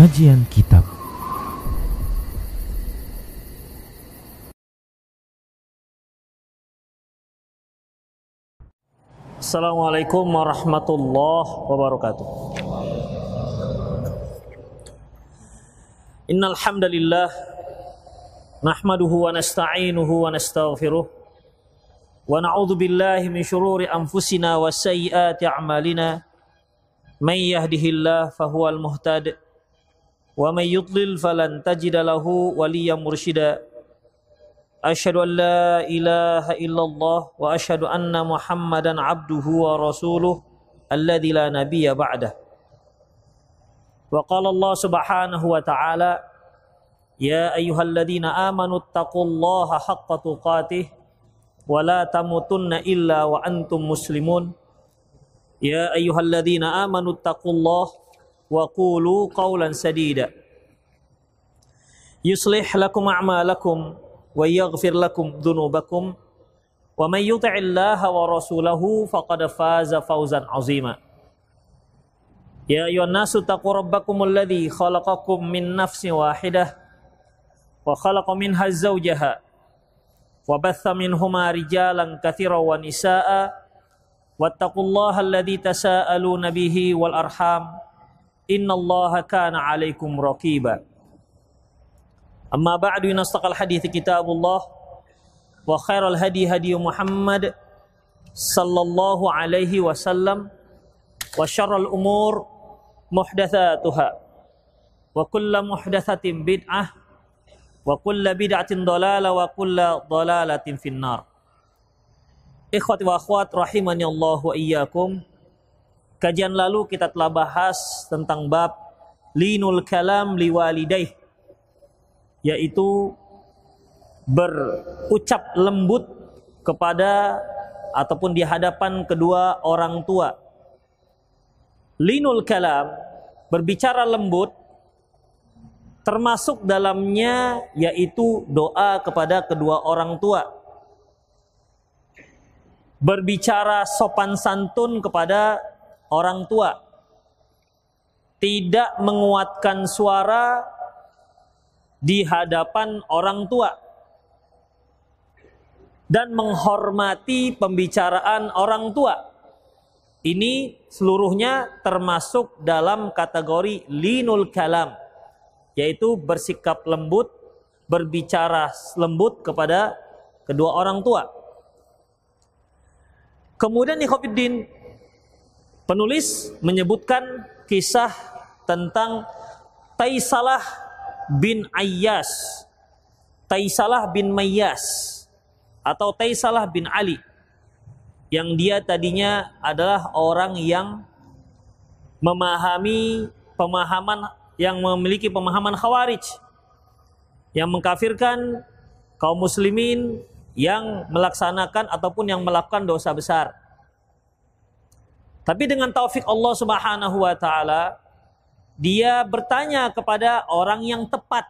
Kajian Kitab. Assalamualaikum warahmatullahi wabarakatuh. Innal hamdalillah nahmaduhu wa nasta'inuhu wa nastaghfiruh wa na'udzu billahi min shururi anfusina wa sayyiati a'malina. May yahdihillahu fahuwal muhtad wa may yudlil falan tajida lahu waliyyan mursyida asyhadu an la ilaha illallah wa asyhadu anna muhammadan abduhu wa rasuluh alladzi la nabiyya ba'dah wa qala Allah subhanahu wa ta'ala ya ayyuhalladzina amanu taqullaha haqqa tuqatih wa la tamutunna illa wa antum muslimun. Ya ayyuhalladzina amanu taqullaha wa qulu qawlan sadida yuslih lakum a'malakum wa yaghfir lakum dhunubakum wa may yuti'illaha wa rasulahu faqad faza fawzan 'azima Ya ayuhan nasu taqu rabbakumul ladzi khalaqakum min nafsin wahidah wa khalaqa minha zawjaha wa batha minhuma rijalan katsiran wa nisaa'a wattaqullaha alladzi tasaaluna bihi wal arham إن الله كان عليكم رقيبا أما بعد أصدق الحديث كتاب الله وخير الهدي هدي محمد صلى الله عليه وسلم وشر الأمور محدثاتها وكل محدثة بدعة وكل بدعة ضلالة وكل ضلالة في النار akhwat rahimani Allah wa iyyakum. Kajian lalu kita telah bahas tentang bab linul kalam liwalidaih yaitu berucap lembut kepada ataupun di hadapan kedua orang tua. Linul kalam berbicara lembut termasuk dalamnya yaitu doa kepada kedua orang tua. Berbicara sopan santun kepada orang tua. Tidak menguatkan suara di hadapan orang tua dan menghormati pembicaraan orang tua. Ini seluruhnya termasuk dalam kategori linul kalam, yaitu bersikap lembut, berbicara lembut kepada kedua orang tua. Kemudian Ikhofiddin penulis menyebutkan kisah tentang Taisalah bin Ayyas, Taisalah bin Mayyas, atau Taisalah bin Ali, yang dia tadinya adalah orang yang memahami pemahaman yang memiliki pemahaman khawarij, yang mengkafirkan kaum muslimin yang melaksanakan ataupun yang melakukan dosa besar. Tapi dengan taufik Allah Subhanahu wa taala, dia bertanya kepada orang yang tepat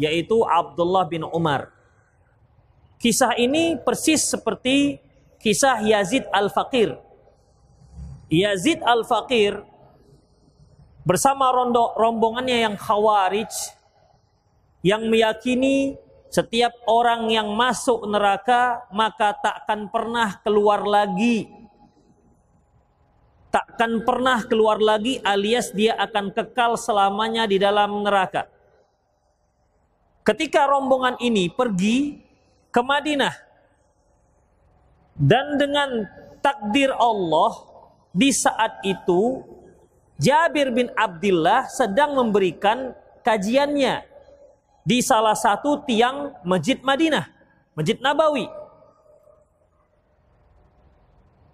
yaitu Abdullah bin Umar. Kisah ini persis seperti kisah Yazid Al-Faqir. Yazid Al-Faqir bersama rondo, rombongannya yang khawarij yang meyakini setiap orang yang masuk neraka maka takkan pernah keluar lagi takkan pernah keluar lagi alias dia akan kekal selamanya di dalam neraka. Ketika rombongan ini pergi ke Madinah dan dengan takdir Allah di saat itu Jabir bin Abdullah sedang memberikan kajiannya di salah satu tiang Masjid Madinah, Masjid Nabawi.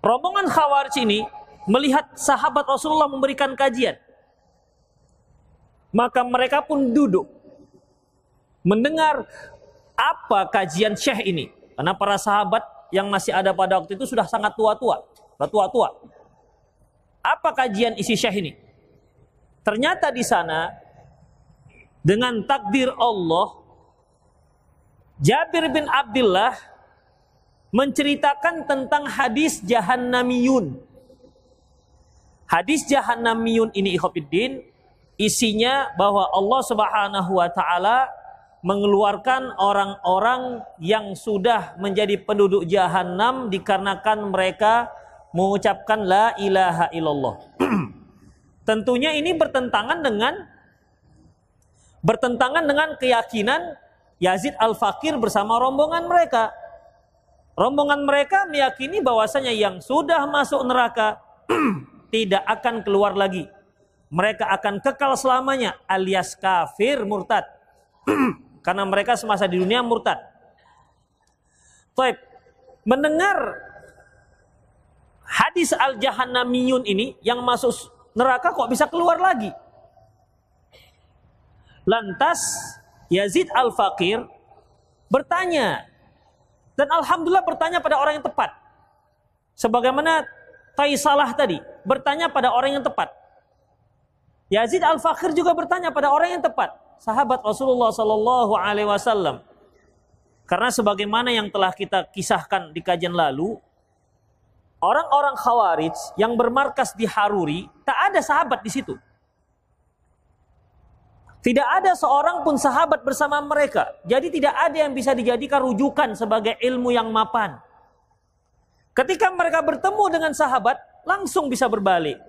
Rombongan Khawarij ini melihat sahabat Rasulullah memberikan kajian. Maka mereka pun duduk mendengar apa kajian Syekh ini. Karena para sahabat yang masih ada pada waktu itu sudah sangat tua-tua, tua-tua. Apa kajian isi Syekh ini? Ternyata di sana dengan takdir Allah Jabir bin Abdullah menceritakan tentang hadis jahannamiyun Hadis jahannamiyun ini ikhofiddin isinya bahwa Allah Subhanahu wa taala mengeluarkan orang-orang yang sudah menjadi penduduk jahanam dikarenakan mereka mengucapkan la ilaha illallah. Tentunya ini bertentangan dengan bertentangan dengan keyakinan Yazid Al-Fakir bersama rombongan mereka. Rombongan mereka meyakini bahwasanya yang sudah masuk neraka tidak akan keluar lagi. Mereka akan kekal selamanya alias kafir murtad. Karena mereka semasa di dunia murtad. Baik, mendengar hadis al-jahannamiyun ini yang masuk neraka kok bisa keluar lagi? Lantas Yazid al-Fakir bertanya dan alhamdulillah bertanya pada orang yang tepat. Sebagaimana Taisalah tadi bertanya pada orang yang tepat. Yazid al-Fakir juga bertanya pada orang yang tepat sahabat Rasulullah Sallallahu Alaihi Wasallam. Karena sebagaimana yang telah kita kisahkan di kajian lalu, orang-orang Khawarij yang bermarkas di Haruri tak ada sahabat di situ. Tidak ada seorang pun sahabat bersama mereka. Jadi tidak ada yang bisa dijadikan rujukan sebagai ilmu yang mapan. Ketika mereka bertemu dengan sahabat, langsung bisa berbalik.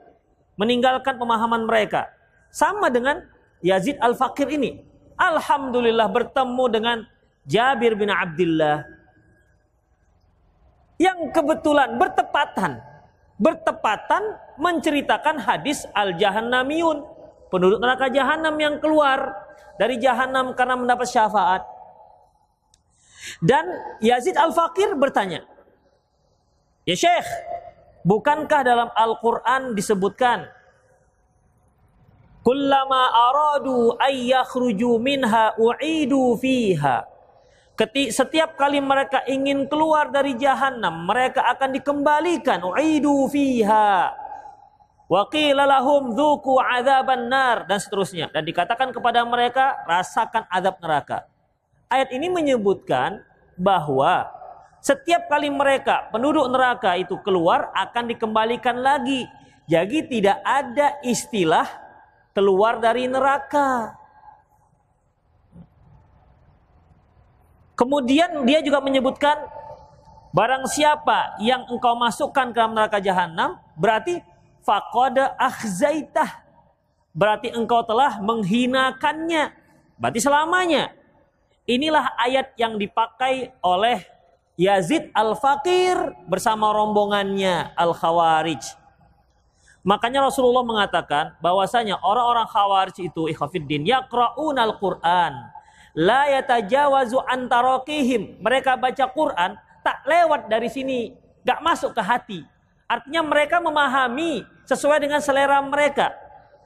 Meninggalkan pemahaman mereka. Sama dengan Yazid Al-Fakir ini. Alhamdulillah bertemu dengan Jabir bin Abdullah. Yang kebetulan bertepatan. Bertepatan menceritakan hadis Al-Jahannamiyun. Penduduk neraka Jahannam yang keluar dari Jahannam karena mendapat syafaat. Dan Yazid Al-Fakir bertanya. Ya Syekh, bukankah dalam Al-Quran disebutkan Kullama aradu ayyakhruju minha u'idu fiha. Ketik, setiap kali mereka ingin keluar dari jahanam, mereka akan dikembalikan. U'idu fiha. Wa qila lahum dhuku adzaban nar dan seterusnya dan dikatakan kepada mereka rasakan azab neraka. Ayat ini menyebutkan bahwa setiap kali mereka penduduk neraka itu keluar akan dikembalikan lagi. Jadi tidak ada istilah keluar dari neraka. Kemudian dia juga menyebutkan barang siapa yang engkau masukkan ke neraka jahanam berarti faqada akhzaitah. Berarti engkau telah menghinakannya. Berarti selamanya. Inilah ayat yang dipakai oleh Yazid Al-Fakir bersama rombongannya Al-Khawarij. Makanya Rasulullah mengatakan bahwasanya orang-orang Khawarij itu ikhwafiddin yaqra'un al-Qur'an la yatajawazu antarokihim. Mereka baca Quran tak lewat dari sini, gak masuk ke hati. Artinya mereka memahami sesuai dengan selera mereka.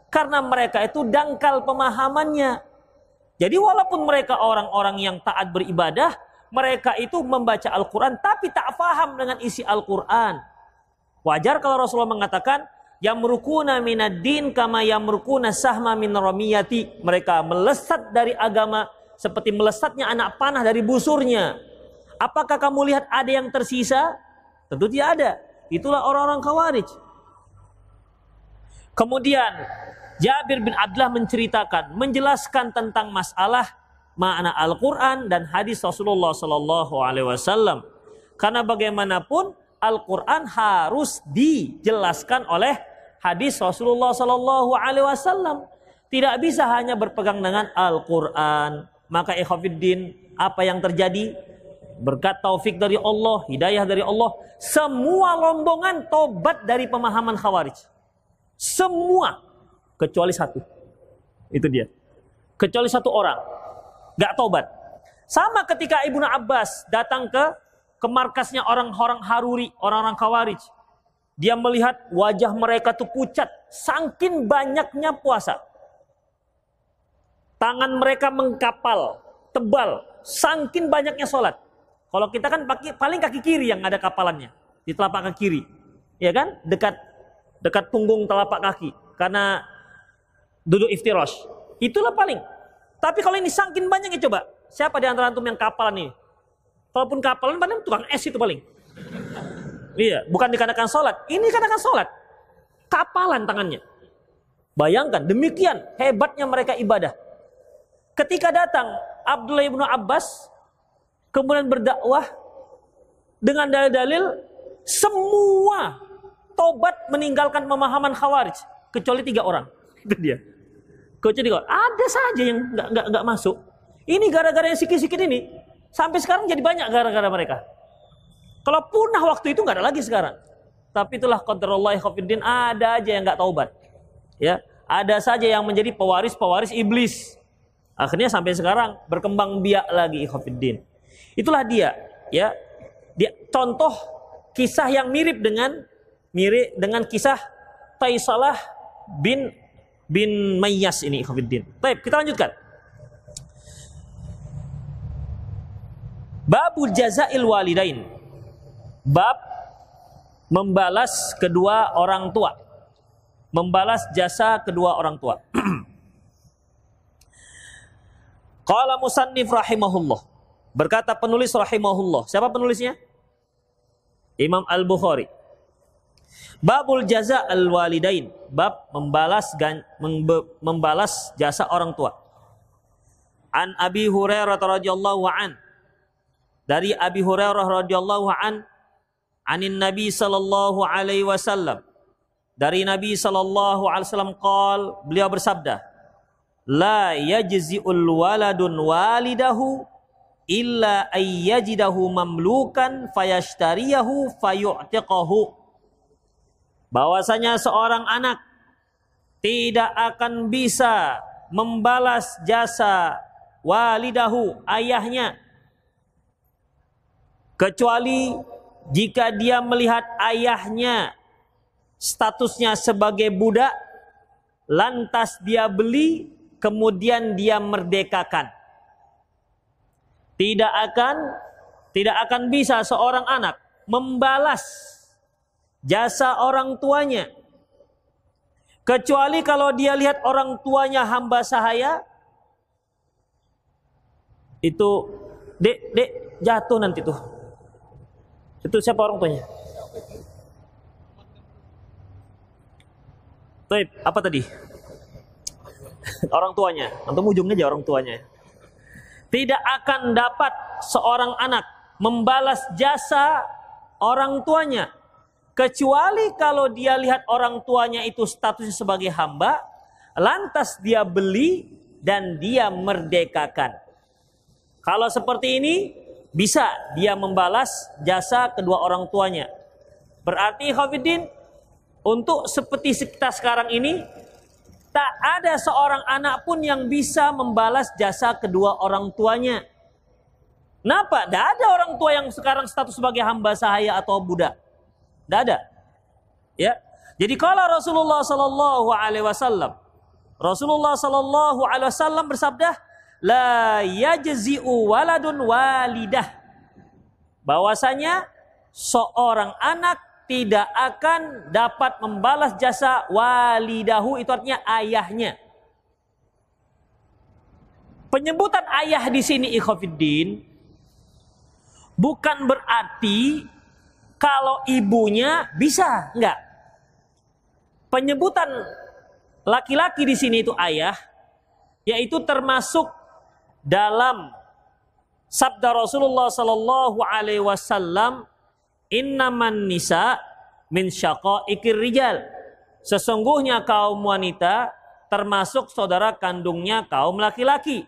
Karena mereka itu dangkal pemahamannya. Jadi walaupun mereka orang-orang yang taat beribadah, mereka itu membaca Al-Quran tapi tak faham dengan isi Al-Quran. Wajar kalau Rasulullah mengatakan, yamrukuna minad din kama yamrukuna sahma min ramiyati. Mereka melesat dari agama seperti melesatnya anak panah dari busurnya. Apakah kamu lihat ada yang tersisa? Tentu tidak ada. Itulah orang-orang khawarij. Kemudian Jabir bin Abdullah menceritakan, menjelaskan tentang masalah makna Al-Quran dan hadis Rasulullah Sallallahu Alaihi Wasallam. Karena bagaimanapun Al-Quran harus dijelaskan oleh hadis Rasulullah Sallallahu Alaihi Wasallam. Tidak bisa hanya berpegang dengan Al-Quran. Maka ikhwafiddin, apa yang terjadi? Berkat taufik dari Allah, hidayah dari Allah. Semua rombongan tobat dari pemahaman khawarij. Semua. Kecuali satu. Itu dia. Kecuali satu orang. Gak tobat. Sama ketika Ibnu Abbas datang ke ke markasnya orang-orang Haruri, orang-orang Khawarij. Dia melihat wajah mereka tuh pucat, sangkin banyaknya puasa. Tangan mereka mengkapal, tebal, sangkin banyaknya sholat. Kalau kita kan pakai paling kaki kiri yang ada kapalannya di telapak kaki kiri, ya kan? Dekat dekat punggung telapak kaki karena duduk iftirosh. Itulah paling. Tapi kalau ini sangkin banyaknya coba, siapa di antara antum yang nih? Kalaupun kapalan paling tukang es itu paling. Iya, bukan dikarenakan sholat. Ini dikarenakan sholat. Kapalan tangannya. Bayangkan demikian hebatnya mereka ibadah. Ketika datang Abdullah ibnu Abbas kemudian berdakwah dengan dalil-dalil semua tobat meninggalkan pemahaman khawarij kecuali tiga orang. Itu dia. Kecuali tiga orang. Ada saja yang nggak nggak nggak masuk. Ini gara-gara yang sikit-sikit ini sampai sekarang jadi banyak gara-gara mereka. Kalau punah waktu itu nggak ada lagi sekarang. Tapi itulah qadarullah khafiddin ada aja yang nggak taubat. Ya, ada saja yang menjadi pewaris-pewaris iblis. Akhirnya sampai sekarang berkembang biak lagi khafiddin. Itulah dia, ya. Dia contoh kisah yang mirip dengan mirip dengan kisah Taisalah bin bin Mayyas ini khafiddin. Baik, kita lanjutkan. Babul jazail walidain. Bab membalas kedua orang tua. Membalas jasa kedua orang tua. Qala musannif rahimahullah. Berkata penulis rahimahullah. Siapa penulisnya? Imam Al-Bukhari. Babul jaza al-walidain. Bab membalas membalas jasa orang tua. An Abi Hurairah radhiyallahu an. Dari Abi Hurairah radhiyallahu an anin Nabi sallallahu alaihi wasallam dari Nabi sallallahu alaihi wasallam qol beliau bersabda la yajzi'ul waladun walidahu illa ayyajidahu mamlukan fayashtariyahu fayu'tiqahu bahwasanya seorang anak tidak akan bisa membalas jasa walidahu ayahnya kecuali jika dia melihat ayahnya statusnya sebagai budak, lantas dia beli, kemudian dia merdekakan. Tidak akan tidak akan bisa seorang anak membalas jasa orang tuanya kecuali kalau dia lihat orang tuanya hamba sahaya itu dek dek jatuh nanti tuh itu siapa orang tuanya? Baik, apa tadi? orang tuanya, atau ujungnya aja orang tuanya. Tidak akan dapat seorang anak membalas jasa orang tuanya kecuali kalau dia lihat orang tuanya itu statusnya sebagai hamba, lantas dia beli dan dia merdekakan. Kalau seperti ini, bisa dia membalas jasa kedua orang tuanya. Berarti Khafidin untuk seperti kita sekarang ini tak ada seorang anak pun yang bisa membalas jasa kedua orang tuanya. Kenapa? Tidak ada orang tua yang sekarang status sebagai hamba sahaya atau budak. Tidak ada. Ya. Jadi kalau Rasulullah Sallallahu Alaihi Wasallam, Rasulullah Sallallahu Alaihi Wasallam bersabda, la yajzi'u waladun walidah. Bahwasanya seorang anak tidak akan dapat membalas jasa walidahu itu artinya ayahnya. Penyebutan ayah di sini ikhafiddin bukan berarti kalau ibunya bisa, enggak. Penyebutan laki-laki di sini itu ayah yaitu termasuk dalam sabda Rasulullah sallallahu alaihi wasallam innaman nisa min syaqaiqir rijal. Sesungguhnya kaum wanita termasuk saudara kandungnya kaum laki-laki.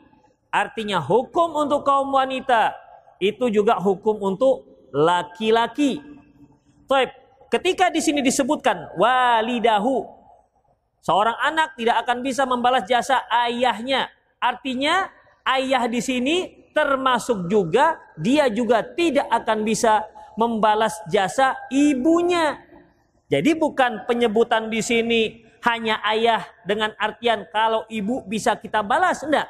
Artinya hukum untuk kaum wanita itu juga hukum untuk laki-laki Taib. ketika di sini disebutkan walidahu seorang anak tidak akan bisa membalas jasa ayahnya artinya ayah di sini termasuk juga dia juga tidak akan bisa membalas jasa ibunya. Jadi bukan penyebutan di sini hanya ayah dengan artian kalau ibu bisa kita balas, enggak.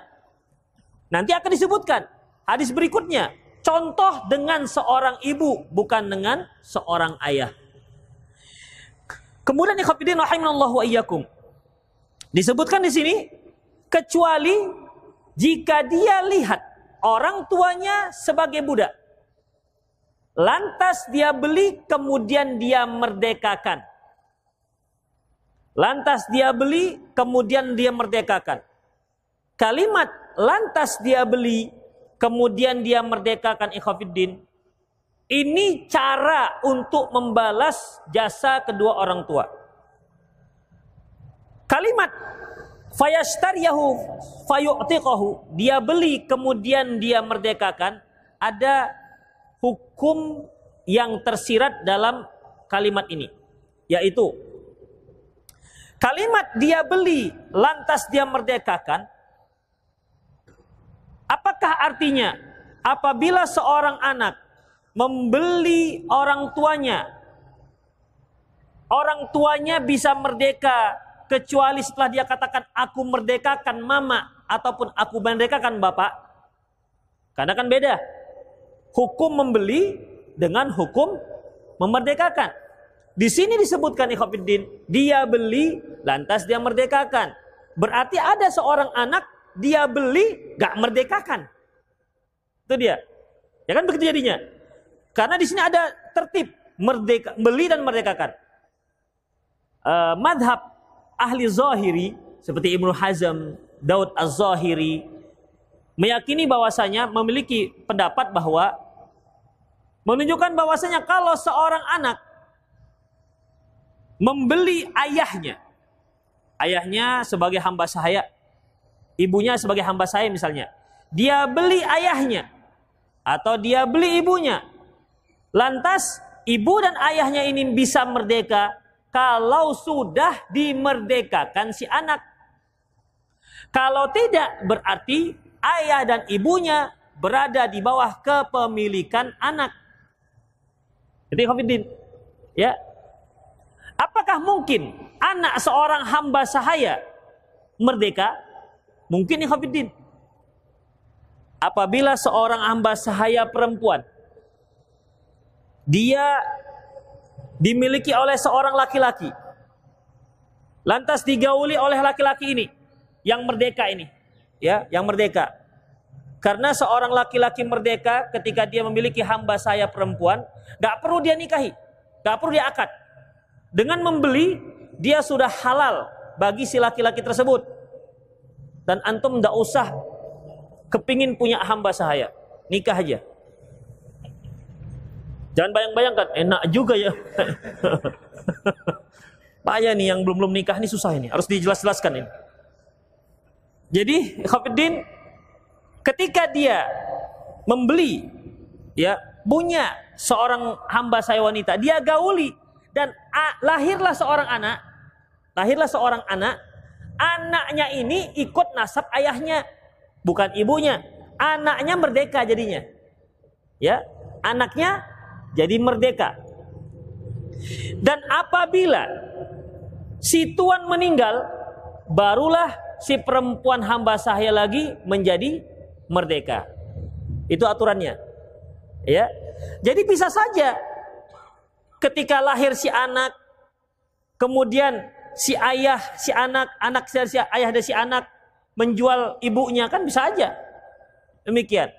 Nanti akan disebutkan hadis berikutnya. Contoh dengan seorang ibu bukan dengan seorang ayah. Kemudian ikhwatiddin rahimallahu wa iyyakum. Disebutkan di sini kecuali jika dia lihat orang tuanya sebagai budak, lantas dia beli kemudian dia merdekakan. Lantas dia beli, kemudian dia merdekakan. Kalimat lantas dia beli, kemudian dia merdekakan ikhafiddin. Ini cara untuk membalas jasa kedua orang tua. Kalimat fayashtariyahu fayu'tiqahu, dia beli kemudian dia merdekakan, ada hukum yang tersirat dalam kalimat ini, yaitu Kalimat dia beli lantas dia merdekakan. Apakah artinya apabila seorang anak membeli orang tuanya orang tuanya bisa merdeka kecuali setelah dia katakan aku merdekakan mama ataupun aku merdekakan bapak. Karena kan beda. Hukum membeli dengan hukum memerdekakan. Di sini disebutkan ikhwafiddin, dia beli lantas dia merdekakan. Berarti ada seorang anak dia beli gak merdekakan. Itu dia. Ya kan begitu jadinya. Karena di sini ada tertib merdeka, beli dan merdekakan. Uh, madhab ahli zahiri seperti Ibnu Hazm, Daud Az-Zahiri meyakini bahwasanya memiliki pendapat bahwa menunjukkan bahwasanya kalau seorang anak membeli ayahnya. Ayahnya sebagai hamba saya, ibunya sebagai hamba saya misalnya. Dia beli ayahnya atau dia beli ibunya. Lantas ibu dan ayahnya ini bisa merdeka kalau sudah dimerdekakan si anak. Kalau tidak berarti ayah dan ibunya berada di bawah kepemilikan anak. Jadi Khafidin, ya Apakah mungkin anak seorang hamba sahaya merdeka? Mungkin ikhafidin. Apabila seorang hamba sahaya perempuan dia dimiliki oleh seorang laki-laki lantas digauli oleh laki-laki ini yang merdeka ini ya yang merdeka karena seorang laki-laki merdeka ketika dia memiliki hamba saya perempuan nggak perlu dia nikahi nggak perlu dia akad dengan membeli, dia sudah halal bagi si laki-laki tersebut. Dan antum tidak usah kepingin punya hamba sahaya. Nikah aja. Jangan bayang-bayangkan, enak juga ya. Payah nih yang belum-belum nikah ini susah ini. Harus dijelas-jelaskan ini. Jadi, Khafiddin, ketika dia membeli, ya punya seorang hamba saya wanita, dia gauli dan lahirlah seorang anak, lahirlah seorang anak, anaknya ini ikut nasab ayahnya, bukan ibunya. Anaknya merdeka jadinya. Ya, anaknya jadi merdeka. Dan apabila si tuan meninggal, barulah si perempuan hamba sahaya lagi menjadi merdeka. Itu aturannya. Ya. Jadi bisa saja ketika lahir si anak, kemudian si ayah, si anak, anak si ayah dan si anak menjual ibunya kan bisa aja. Demikian.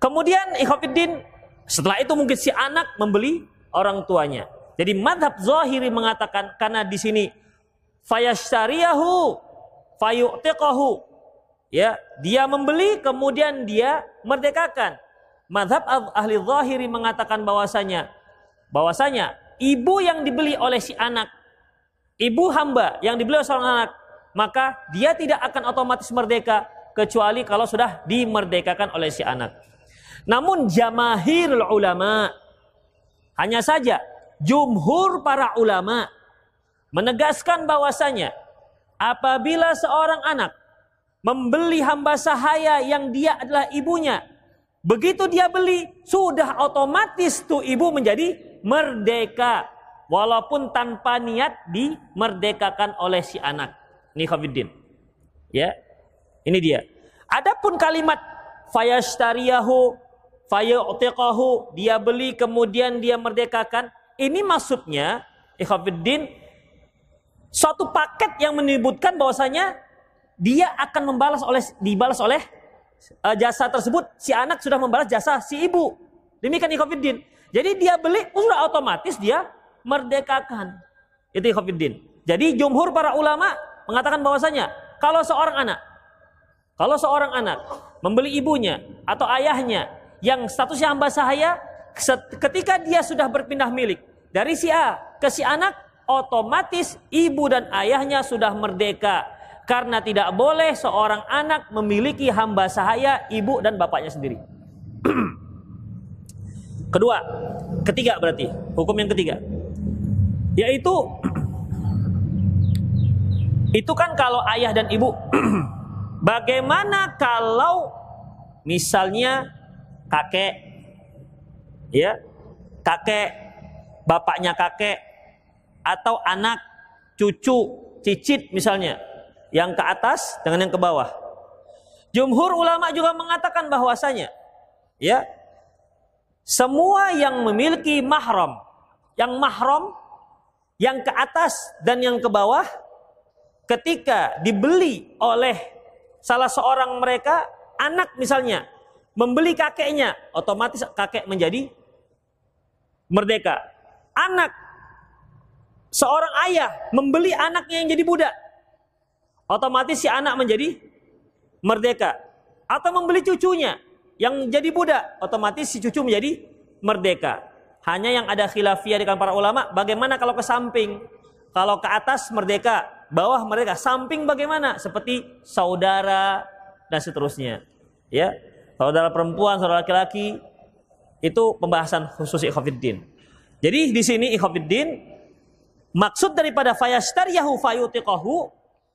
Kemudian ikhwafiddin setelah itu mungkin si anak membeli orang tuanya. Jadi madhab zahiri mengatakan karena di sini fayashtariyahu fayu'tiqahu ya dia membeli kemudian dia merdekakan. Madhab ahli zahiri mengatakan bahwasanya bahwasanya ibu yang dibeli oleh si anak, ibu hamba yang dibeli oleh seorang anak, maka dia tidak akan otomatis merdeka kecuali kalau sudah dimerdekakan oleh si anak. Namun jamahirul ulama hanya saja jumhur para ulama menegaskan bahwasanya apabila seorang anak membeli hamba sahaya yang dia adalah ibunya, begitu dia beli sudah otomatis tuh ibu menjadi merdeka walaupun tanpa niat dimerdekakan oleh si anak. Ini Khafiddin. Ya. Ini dia. Adapun kalimat fayashtariyahu fayu'tiqahu dia beli kemudian dia merdekakan ini maksudnya Ikhafiddin suatu paket yang menyebutkan bahwasanya dia akan membalas oleh dibalas oleh uh, jasa tersebut si anak sudah membalas jasa si ibu demikian Ikhafiddin jadi dia beli sudah otomatis dia merdekakan. Itu Khofiddin. Jadi jumhur para ulama mengatakan bahwasanya kalau seorang anak kalau seorang anak membeli ibunya atau ayahnya yang statusnya hamba sahaya ketika dia sudah berpindah milik dari si A ke si anak otomatis ibu dan ayahnya sudah merdeka karena tidak boleh seorang anak memiliki hamba sahaya ibu dan bapaknya sendiri. Kedua, ketiga berarti hukum yang ketiga yaitu itu kan kalau ayah dan ibu. Bagaimana kalau misalnya kakek ya kakek bapaknya kakek atau anak cucu cicit misalnya yang ke atas dengan yang ke bawah. Jumhur ulama juga mengatakan bahwasanya ya semua yang memiliki mahram yang mahram yang ke atas dan yang ke bawah ketika dibeli oleh salah seorang mereka anak misalnya membeli kakeknya otomatis kakek menjadi merdeka. Anak seorang ayah membeli anaknya yang jadi budak otomatis si anak menjadi merdeka. Atau membeli cucunya yang jadi budak otomatis si cucu menjadi merdeka hanya yang ada khilafiyah dengan para ulama bagaimana kalau ke samping kalau ke atas merdeka bawah mereka, samping bagaimana? Seperti saudara dan seterusnya. Ya, saudara perempuan, saudara laki-laki itu pembahasan khusus ikhafiddin. Jadi di sini ikhafiddin maksud daripada fayastariyahu fayutiqahu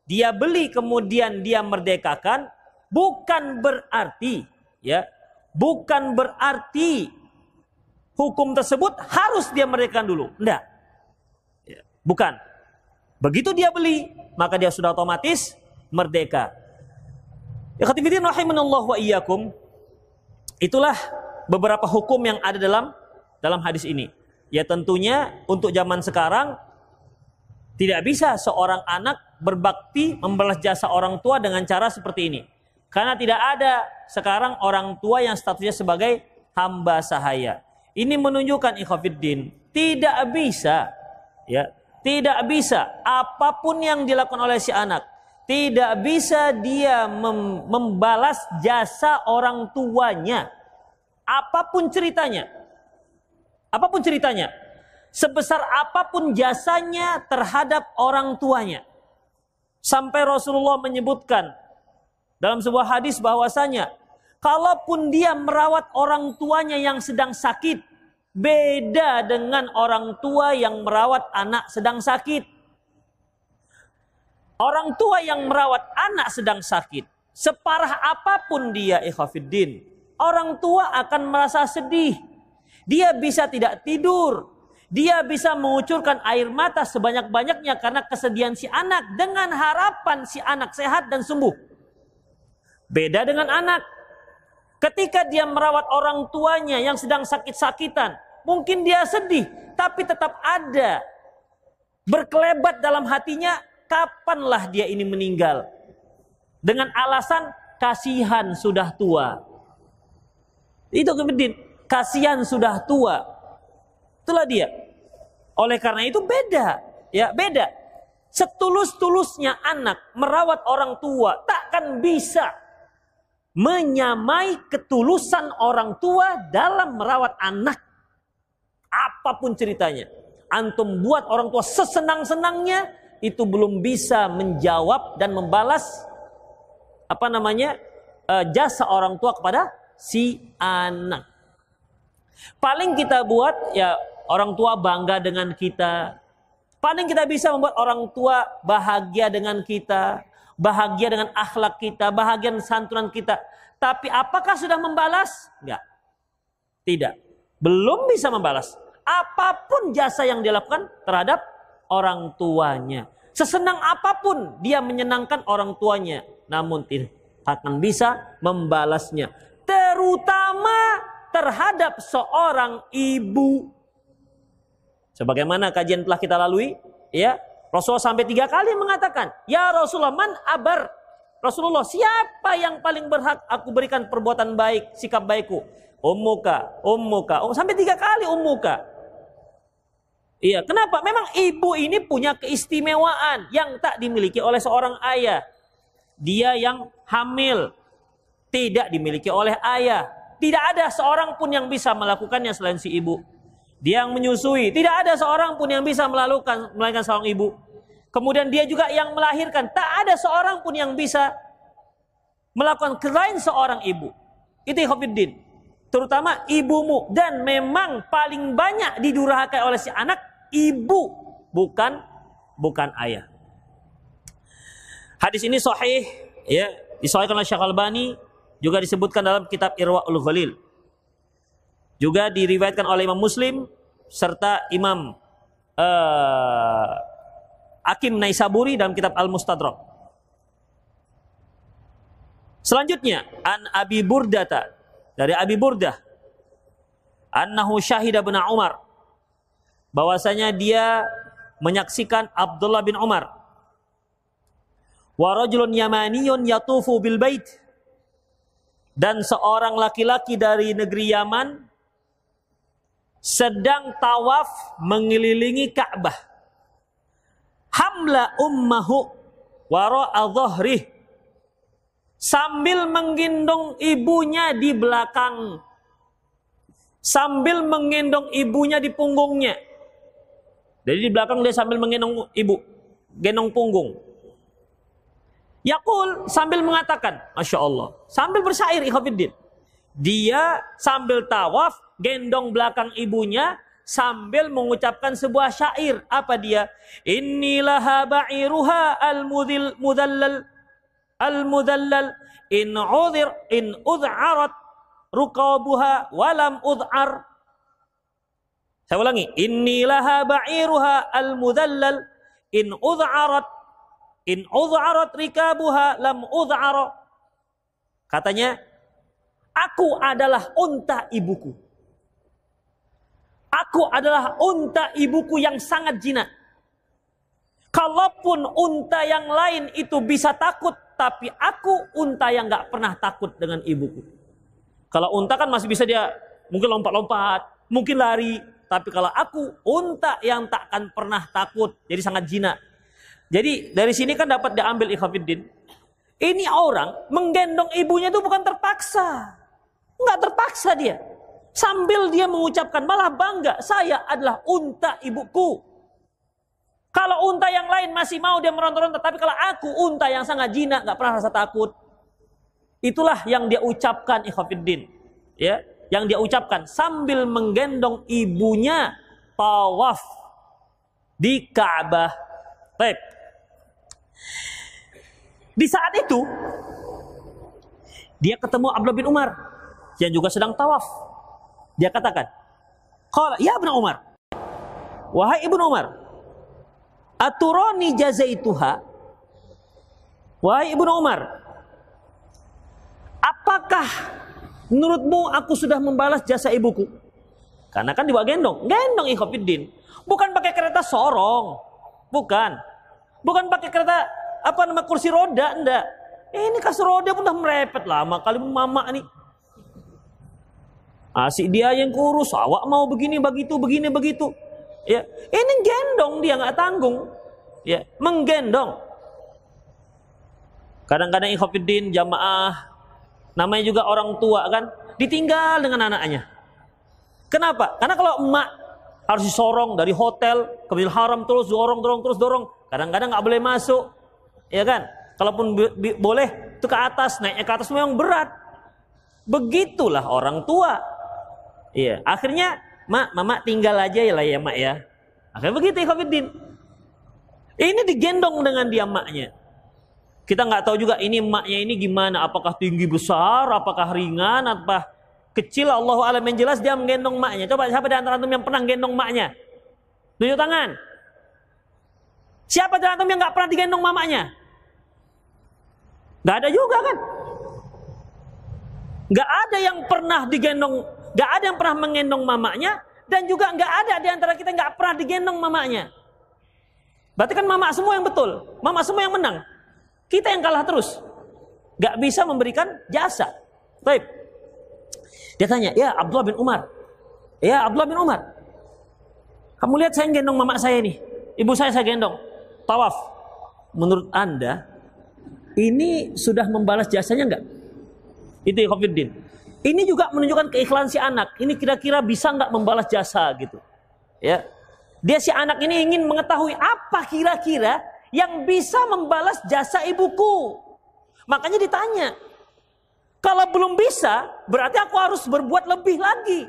dia beli kemudian dia merdekakan bukan berarti ya bukan berarti hukum tersebut harus dia merdekakan dulu. Enggak. Ya, bukan. Begitu dia beli, maka dia sudah otomatis merdeka. Ikhtifidin rahimanallah wa iyyakum. Itulah beberapa hukum yang ada dalam dalam hadis ini. Ya tentunya untuk zaman sekarang tidak bisa seorang anak berbakti membalas jasa orang tua dengan cara seperti ini. Karena tidak ada sekarang orang tua yang statusnya sebagai hamba sahaya. Ini menunjukkan ikhafiddin tidak bisa ya tidak bisa apa pun yang dilakukan oleh si anak. Tidak bisa dia mem membalas jasa orang tuanya. Apa pun ceritanya. Apa pun ceritanya. Sebesar apa pun jasanya terhadap orang tuanya. Sampai Rasulullah menyebutkan dalam sebuah hadis bahwasanya kalaupun dia merawat orang tuanya yang sedang sakit Beda dengan orang tua yang merawat anak sedang sakit. Orang tua yang merawat anak sedang sakit, separah apa pun dia ikhafiddin, orang tua akan merasa sedih. Dia bisa tidak tidur, dia bisa mengucurkan air mata sebanyak-banyaknya karena kesedihan si anak dengan harapan si anak sehat dan sembuh. Beda dengan anak. Ketika dia merawat orang tuanya yang sedang sakit-sakitan, Mungkin dia sedih, tapi tetap ada. Berkelebat dalam hatinya, kapanlah dia ini meninggal. Dengan alasan kasihan sudah tua. Itu kemudian kasihan sudah tua. Itulah dia. Oleh karena itu beda, ya beda. Setulus-tulusnya anak merawat orang tua takkan bisa menyamai ketulusan orang tua dalam merawat anak apa pun ceritanya. Antum buat orang tua sesenang-senangnya itu belum bisa menjawab dan membalas apa namanya uh, jasa orang tua kepada si anak. Paling kita buat ya orang tua bangga dengan kita. Paling kita bisa membuat orang tua bahagia dengan kita, bahagia dengan akhlak kita, bahagia dengan santunan kita. Tapi apakah sudah membalas? Enggak. Tidak. Belum bisa membalas apa pun jasa yang dilakukan terhadap orang tuanya. Sesenang apa pun dia menyenangkan orang tuanya, namun tidak akan bisa membalasnya. Terutama terhadap seorang ibu. Sebagaimana kajian telah kita lalui, ya Rasulullah sampai tiga kali mengatakan, Ya Rasulullah, man abar. Rasulullah, siapa yang paling berhak aku berikan perbuatan baik, sikap baikku? Ummuka, ummuka, um, sampai tiga kali ummuka. Iya, kenapa? Memang ibu ini punya keistimewaan yang tak dimiliki oleh seorang ayah. Dia yang hamil tidak dimiliki oleh ayah. Tidak ada seorang pun yang bisa melakukannya selain si ibu. Dia yang menyusui. Tidak ada seorang pun yang bisa melakukan melainkan seorang ibu. Kemudian dia juga yang melahirkan. Tak ada seorang pun yang bisa melakukan selain seorang ibu. Itu ikhwafiddin. Terutama ibumu. Dan memang paling banyak didurhakai oleh si anak ibu. Bukan bukan ayah. Hadis ini sahih ya, disahihkan oleh Syekh Albani juga disebutkan dalam kitab Irwaul Ghalil. Juga diriwayatkan oleh Imam Muslim serta Imam uh, Akim Naisaburi dalam kitab Al-Mustadrak. Selanjutnya, an Abi Burdata dari Abi Burdah annahu syahida bin Umar. Bahwasanya dia menyaksikan Abdullah bin Umar. Wa rajulun yamaniyun yatufu bil bait. Dan seorang laki-laki dari negeri Yaman sedang tawaf mengelilingi Ka'bah. Hamla ummahu wara'a dhahrih sambil menggendong ibunya di belakang sambil menggendong ibunya di punggungnya. Jadi di belakang dia sambil menggendong ibu, gendong punggung. Yakul sambil mengatakan, Masya Allah. Sambil bersyair ikhwafiddin. Dia sambil tawaf, gendong belakang ibunya, sambil mengucapkan sebuah syair. Apa dia? Inilah ba'iruha al-mudil mudallal al-mudallal in udhir in ud'arat rukabuha walam ud'ar. Saya ulangi. Inilah ba'iruha al-mudallal in ud'arat In udharat rikabuha lam udhara. Katanya, aku adalah unta ibuku. Aku adalah unta ibuku yang sangat jinak. Kalaupun unta yang lain itu bisa takut, tapi aku unta yang gak pernah takut dengan ibuku. Kalau unta kan masih bisa dia mungkin lompat-lompat, mungkin lari. Tapi kalau aku unta yang takkan pernah takut, jadi sangat jinak. Jadi dari sini kan dapat diambil ikhafidin. Ini orang menggendong ibunya itu bukan terpaksa. Enggak terpaksa dia. Sambil dia mengucapkan malah bangga, saya adalah unta ibuku. Kalau unta yang lain masih mau dia meronta-ronta, tapi kalau aku unta yang sangat jinak, nggak pernah rasa takut. Itulah yang dia ucapkan ikhafidin. Ya, yang dia ucapkan sambil menggendong ibunya tawaf di Ka'bah. Baik. Di saat itu dia ketemu Abdullah bin Umar yang juga sedang tawaf. Dia katakan, "Qala ya Ibnu Umar, wahai Ibnu Umar, aturani jazaituha?" Wahai Ibnu Umar, apakah menurutmu aku sudah membalas jasa ibuku? Karena kan dibawa gendong, gendong ikhofiddin. Bukan pakai kereta sorong, bukan. Bukan pakai kereta apa nama kursi roda enggak. Ini kasur roda pun udah merepet lama kali mama nih. Asik dia yang kurus, awak mau begini begitu, begini begitu. Ya, ini gendong dia nggak tanggung. Ya, menggendong. Kadang-kadang ikhafidin jamaah namanya juga orang tua kan ditinggal dengan anaknya. Kenapa? Karena kalau emak harus disorong dari hotel ke Haram terus dorong dorong terus dorong. Kadang-kadang nggak boleh masuk ya kan? Kalaupun boleh itu ke atas, naiknya ke atas memang berat. Begitulah orang tua. Iya, akhirnya mak, mama tinggal aja ya lah ya mak ya. Akhirnya begitu Khofiddin. Ini digendong dengan dia maknya. Kita nggak tahu juga ini maknya ini gimana, apakah tinggi besar, apakah ringan, apa kecil Allah alam yang jelas dia menggendong maknya. Coba siapa di antara antum yang pernah gendong maknya? Tunjuk tangan. Siapa di antum yang nggak pernah digendong mamanya? Gak ada juga kan? Gak ada yang pernah digendong, gak ada yang pernah mengendong mamanya, dan juga gak ada di antara kita nggak pernah digendong mamanya. Berarti kan mama semua yang betul, mama semua yang menang. Kita yang kalah terus. Gak bisa memberikan jasa. Baik. Dia tanya, ya Abdullah bin Umar. Ya Abdullah bin Umar. Kamu lihat saya gendong mama saya nih. Ibu saya saya gendong. Tawaf. Menurut Anda, ini sudah membalas jasanya enggak? Itu Ikhwanuddin. Ini juga menunjukkan keikhlasan si anak. Ini kira-kira bisa nggak membalas jasa gitu. Ya. Dia si anak ini ingin mengetahui apa kira-kira yang bisa membalas jasa ibuku. Makanya ditanya. Kalau belum bisa, berarti aku harus berbuat lebih lagi.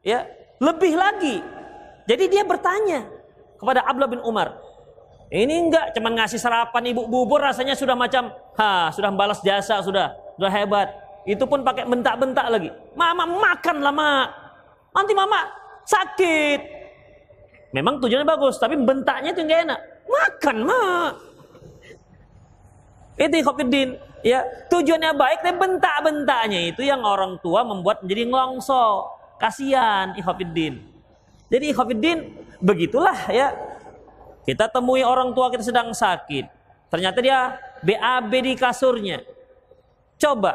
Ya, lebih lagi. Jadi dia bertanya kepada Abdullah bin Umar. Ini enggak cuman ngasih sarapan ibu bubur rasanya sudah macam ha, sudah membalas jasa sudah, sudah hebat. Itu pun pakai bentak-bentak lagi. Mama makan lama. Nanti mama sakit. Memang tujuannya bagus, tapi bentaknya itu enggak enak. Makan, mak. Itu Khofiddin. Ya, tujuannya baik, tapi bentak-bentaknya itu yang orang tua membuat menjadi ngelongso. Kasihan Ikhofiddin. Jadi Ikhofiddin, begitulah ya. Kita temui orang tua kita sedang sakit. Ternyata dia BAB di kasurnya. Coba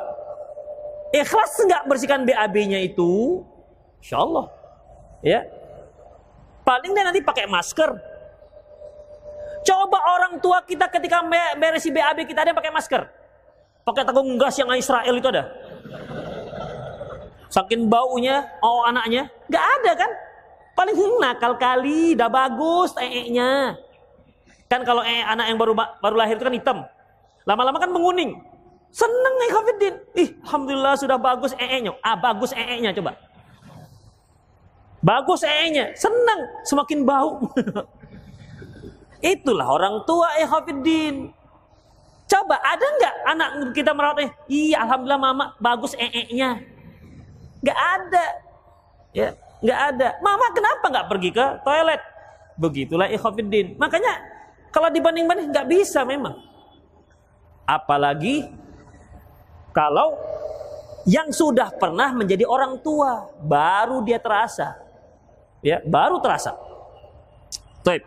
Ikhlas nggak bersihkan BAB-nya itu? Insya Allah. Ya. Paling dia nanti pakai masker. Coba orang tua kita ketika beresi BAB kita ada pakai masker. Pakai tanggung gas yang Israel itu ada. Saking baunya, oh anaknya, nggak ada kan? Paling nakal kali, udah bagus ee-nya. Kan kalau ee anak yang baru baru lahir itu kan hitam. Lama-lama kan menguning. Seneng nih Khafidin. Ih, alhamdulillah sudah bagus ee-nya. Ah, bagus ee-nya coba. Bagus ee-nya. Seneng, semakin bau. Itulah orang tua eh Khafidin. Coba ada nggak anak kita merawatnya? Iya, alhamdulillah mama bagus ee-nya. Nggak ada. Ya, nggak ada. Mama kenapa nggak pergi ke toilet? Begitulah ikhafidin. Makanya kalau dibanding-banding nggak bisa memang. Apalagi kalau yang sudah pernah menjadi orang tua, baru dia terasa. Ya, baru terasa. Baik.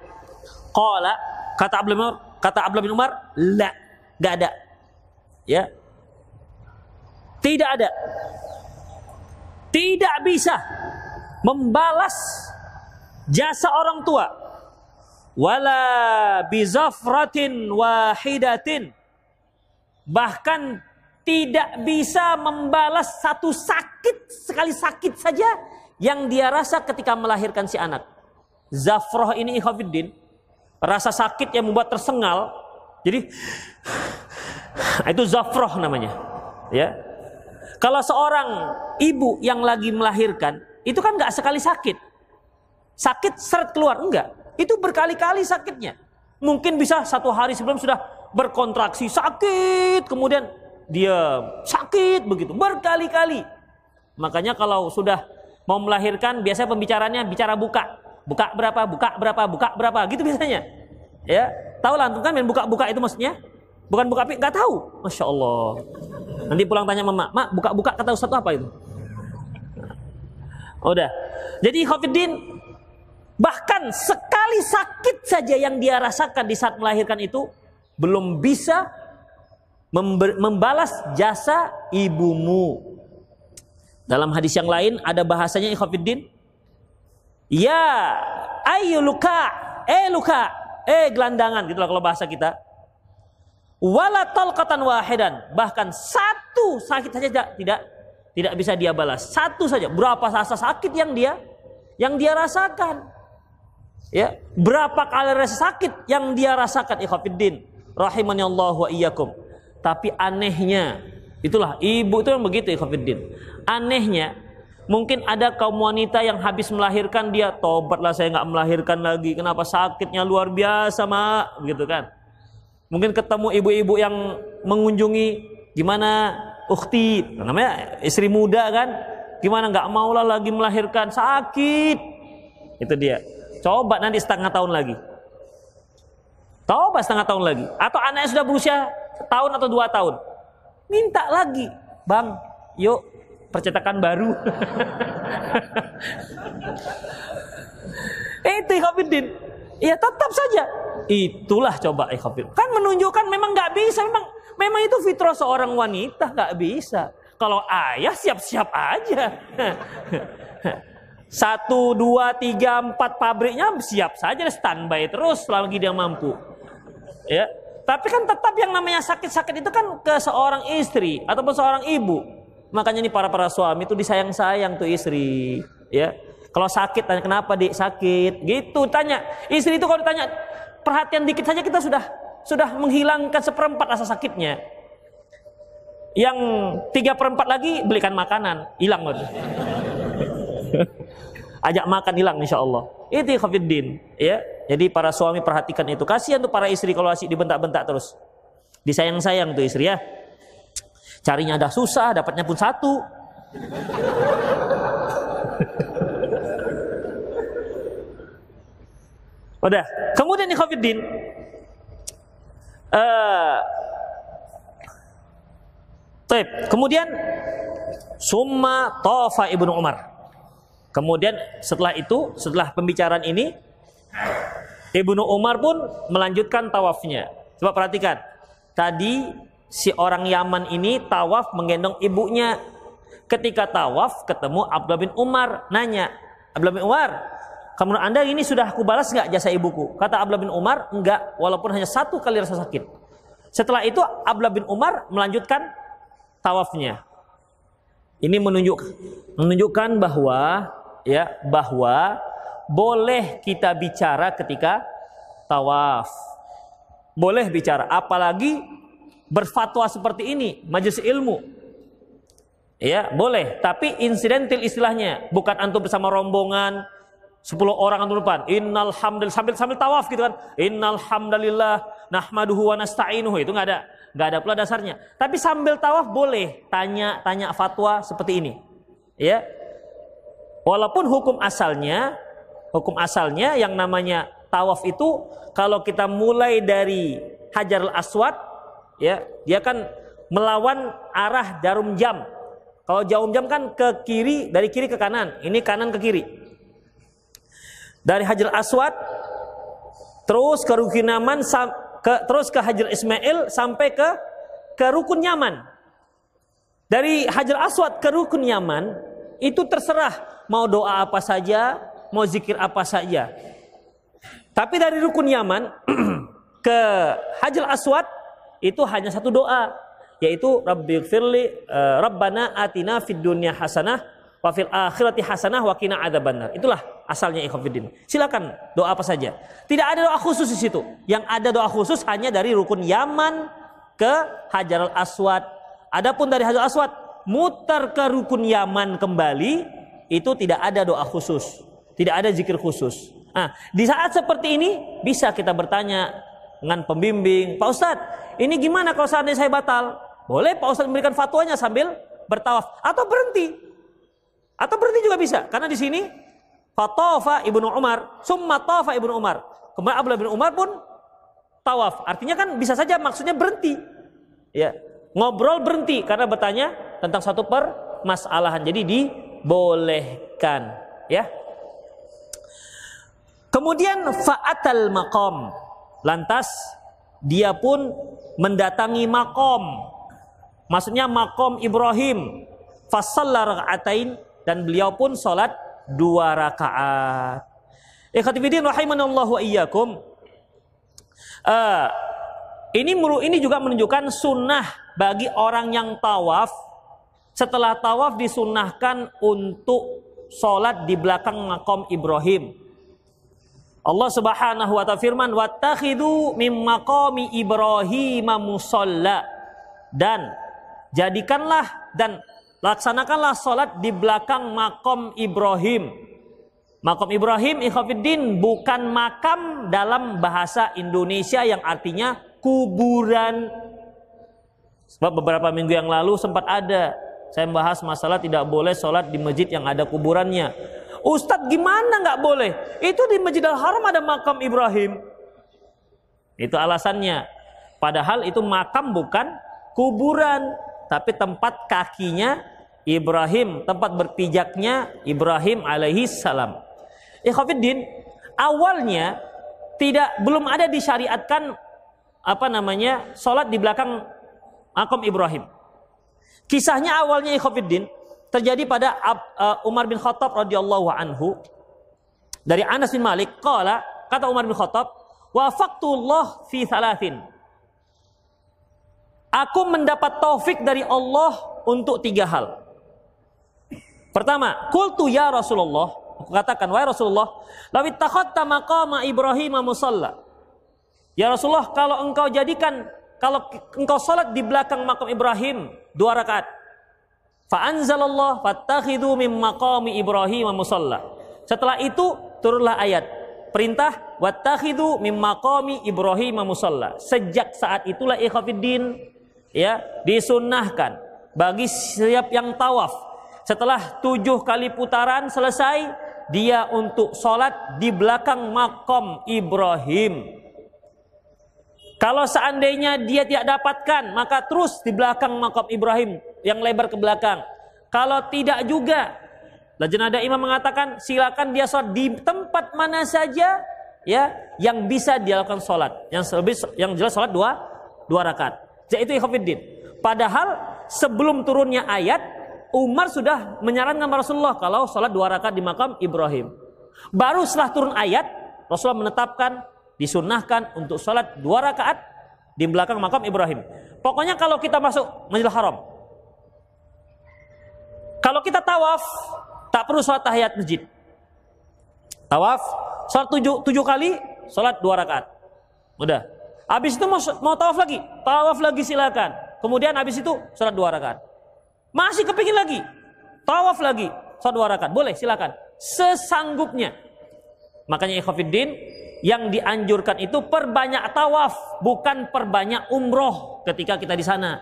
Qala kata Abdullah Umar, kata Abdullah bin Umar, la, enggak ada. Ya. Tidak ada. Tidak bisa membalas jasa orang tua. Wala bizafratin wahidatin. Bahkan tidak bisa membalas satu sakit sekali sakit saja yang dia rasa ketika melahirkan si anak. Zafroh ini ikhafiddin, rasa sakit yang membuat tersengal. Jadi itu zafroh namanya. Ya. Kalau seorang ibu yang lagi melahirkan, itu kan nggak sekali sakit. Sakit seret keluar, enggak. Itu berkali-kali sakitnya. Mungkin bisa satu hari sebelum sudah berkontraksi sakit, kemudian dia sakit begitu berkali-kali. Makanya kalau sudah mau melahirkan biasanya pembicaranya bicara buka. Buka berapa, buka berapa, buka berapa gitu biasanya. Ya, tahu lah kan main buka-buka itu maksudnya? Bukan buka pik, nggak tahu. Masya Allah. Nanti pulang tanya mama, mak buka-buka kata Ustaz apa itu? Udah. Jadi Khofiddin bahkan sekali sakit saja yang dia rasakan di saat melahirkan itu belum bisa membalas jasa ibumu. Dalam hadis yang lain ada bahasanya ikhwafiddin. Ya, ayo luka, eh luka, eh gelandangan gitulah kalau bahasa kita. Wala talqatan wahidan, bahkan satu sakit saja tidak tidak bisa dia balas. Satu saja, berapa rasa sakit yang dia yang dia rasakan. Ya, berapa kali rasa sakit yang dia rasakan ikhwafiddin rahimani Allah wa iyyakum. Tapi anehnya, itulah ibu itu yang begitu Ikhwanuddin. Anehnya, mungkin ada kaum wanita yang habis melahirkan dia tobatlah saya nggak melahirkan lagi. Kenapa sakitnya luar biasa, Mak? Gitu kan. Mungkin ketemu ibu-ibu yang mengunjungi gimana ukti, namanya istri muda kan. Gimana nggak maulah lagi melahirkan, sakit. Itu dia. Coba nanti setengah tahun lagi. Coba setengah tahun lagi. Atau anaknya sudah berusia tahun atau dua tahun. Minta lagi, bang, yuk percetakan baru. Itu Ikhwanuddin. Ya tetap saja. Itulah coba Ikhwanuddin. Kan menunjukkan memang nggak bisa. Memang memang itu fitrah seorang wanita nggak bisa. Kalau ayah siap-siap aja. satu, dua, tiga, empat pabriknya siap saja standby terus selagi dia mampu. Ya, tapi kan tetap yang namanya sakit-sakit itu kan ke seorang istri ataupun seorang ibu. Makanya nih para para suami itu disayang-sayang tuh istri, ya. Kalau sakit tanya kenapa dik sakit, gitu tanya. Istri itu kalau ditanya perhatian dikit saja kita sudah sudah menghilangkan seperempat rasa sakitnya. Yang tiga perempat lagi belikan makanan, hilang loh. Ajak makan hilang insya Allah. Itu khafiddin. Ya. Jadi para suami perhatikan itu. Kasihan tuh para istri kalau asik dibentak-bentak terus. Disayang-sayang tuh istri ya. Carinya dah susah, dapatnya pun satu. Udah. Kemudian di khafiddin. Uh, Kemudian Summa Tofa ibnu Umar. Kemudian setelah itu, setelah pembicaraan ini, Ibnu Umar pun melanjutkan tawafnya. Coba perhatikan. Tadi si orang Yaman ini tawaf menggendong ibunya. Ketika tawaf ketemu Abdullah bin Umar nanya, Abdullah bin Umar, kamu anda ini sudah aku balas nggak jasa ibuku? Kata Abdullah bin Umar, enggak, walaupun hanya satu kali rasa sakit. Setelah itu Abdullah bin Umar melanjutkan tawafnya. Ini menunjuk menunjukkan bahwa ya bahwa boleh kita bicara ketika tawaf. Boleh bicara, apalagi berfatwa seperti ini, majelis ilmu. Ya, boleh, tapi insidental istilahnya, bukan antum bersama rombongan 10 orang antum depan. Innal hamdalillah sambil sambil tawaf gitu kan. Innal hamdalillah nahmaduhu wa nasta'inuhu itu nggak ada. nggak ada pula dasarnya. Tapi sambil tawaf boleh tanya tanya fatwa seperti ini. Ya, Walaupun hukum asalnya, hukum asalnya yang namanya tawaf itu kalau kita mulai dari Hajar Aswad, ya dia kan melawan arah jarum jam. Kalau jarum jam kan ke kiri, dari kiri ke kanan. Ini kanan ke kiri. Dari Hajar Aswad terus ke Rukun Yaman ke, terus ke Hajar Ismail sampai ke ke Rukun Yaman. Dari Hajar Aswad ke Rukun Yaman itu terserah mau doa apa saja, mau zikir apa saja. Tapi dari rukun Yaman ke Hajar Aswad itu hanya satu doa yaitu Rabbi firli uh, Rabbana atina fid dunya hasanah wa fil akhirati hasanah wa qina adzabannar. Itulah asalnya ikhwatiddin. Silakan doa apa saja. Tidak ada doa khusus di situ. Yang ada doa khusus hanya dari rukun Yaman ke Hajar Aswad. Adapun dari Hajar Aswad mutar ke rukun Yaman kembali itu tidak ada doa khusus, tidak ada zikir khusus. Nah, di saat seperti ini bisa kita bertanya dengan pembimbing, Pak Ustadz, ini gimana kalau seandainya saya batal? Boleh Pak Ustadz memberikan fatwanya sambil bertawaf atau berhenti. Atau berhenti juga bisa, karena di sini Fatofa ibnu Umar, summa tafa ibnu Umar. Kemudian Abdullah bin Umar pun tawaf. Artinya kan bisa saja maksudnya berhenti. Ya, ngobrol berhenti karena bertanya tentang satu permasalahan. Jadi di dibolehkan ya kemudian fa'atal maqam. Lantas dia pun mendatangi makom maksudnya makom Ibrahim. Fasalla rakaatain dan beliau pun salat dua rakaat. Ikhwatifidin rahimanallahu wa iyyakum. Uh, ini ini juga menunjukkan sunnah bagi orang yang tawaf. Setelah tawaf disunahkan untuk sholat di belakang makom Ibrahim. Allah Subhanahu wa taala firman wattakhidu mim maqami Ibrahim musalla dan jadikanlah dan laksanakanlah sholat di belakang makom Ibrahim. Makom Ibrahim ikhafidin bukan makam dalam bahasa Indonesia yang artinya kuburan. Sebab beberapa minggu yang lalu sempat ada saya membahas masalah tidak boleh sholat di masjid yang ada kuburannya. Ustadz gimana nggak boleh? Itu di Masjidil Haram ada makam Ibrahim. Itu alasannya. Padahal itu makam bukan kuburan, tapi tempat kakinya Ibrahim, tempat berpijaknya Ibrahim alaihi salam. Ikhwafiddin, awalnya tidak belum ada disyariatkan apa namanya sholat di belakang makam Ibrahim. Kisahnya awalnya Ikhofiddin, terjadi pada uh, Umar bin Khattab radhiyallahu anhu dari Anas bin Malik qala kata Umar bin Khattab wafaqtullah fi thalathin Aku mendapat taufik dari Allah untuk tiga hal. Pertama, kultu ya Rasulullah. Aku katakan, wahai Rasulullah, lawit takhatta maqama Ibrahim musalla. Ya Rasulullah, kalau engkau jadikan, kalau engkau salat di belakang makam Ibrahim, dua rakaat. Fa'anzalallah fattakhidu min maqami Ibrahim musalla. Setelah itu turunlah ayat perintah wattakhidu min maqami Ibrahim musalla. Sejak saat itulah ikhwafiddin ya disunnahkan bagi setiap yang tawaf setelah tujuh kali putaran selesai dia untuk sholat di belakang makom Ibrahim kalau seandainya dia tidak dapatkan maka terus di belakang makom Ibrahim yang lebar ke belakang kalau tidak juga Lajnah ada imam mengatakan silakan dia sholat di tempat mana saja ya yang bisa dilakukan sholat yang lebih yang jelas sholat dua dua rakaat yaitu ikhwafiddin. Padahal sebelum turunnya ayat, Umar sudah menyarankan Rasulullah kalau sholat dua rakaat di makam Ibrahim. Baru setelah turun ayat, Rasulullah menetapkan disunahkan untuk sholat dua rakaat di belakang makam Ibrahim. Pokoknya kalau kita masuk Masjidil Haram, kalau kita tawaf, tak perlu sholat tahiyat masjid. Tawaf, sholat tujuh, tujuh kali, sholat dua rakaat. Udah. Habis itu mau, mau tawaf lagi, tawaf lagi silakan. Kemudian habis itu sholat dua rakaat. Masih kepingin lagi, tawaf lagi, sholat dua rakaat. Boleh silakan, sesanggupnya. Makanya ikhwafiddin, yang dianjurkan itu perbanyak tawaf, bukan perbanyak umroh ketika kita di sana.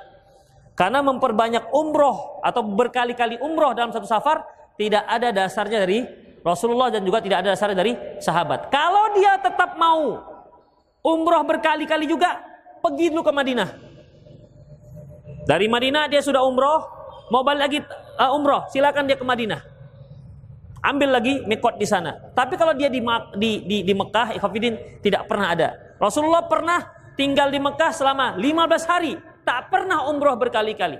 Karena memperbanyak umroh atau berkali-kali umroh dalam satu safar tidak ada dasarnya dari Rasulullah dan juga tidak ada dasarnya dari sahabat. Kalau dia tetap mau umroh berkali-kali juga, pergi dulu ke Madinah. Dari Madinah dia sudah umroh, mau balik lagi uh, umroh, silakan dia ke Madinah. Ambil lagi mikot di sana. Tapi kalau dia di di di, di Mekah, ikhafidin tidak pernah ada. Rasulullah pernah tinggal di Mekah selama 15 hari, tak pernah umroh berkali-kali.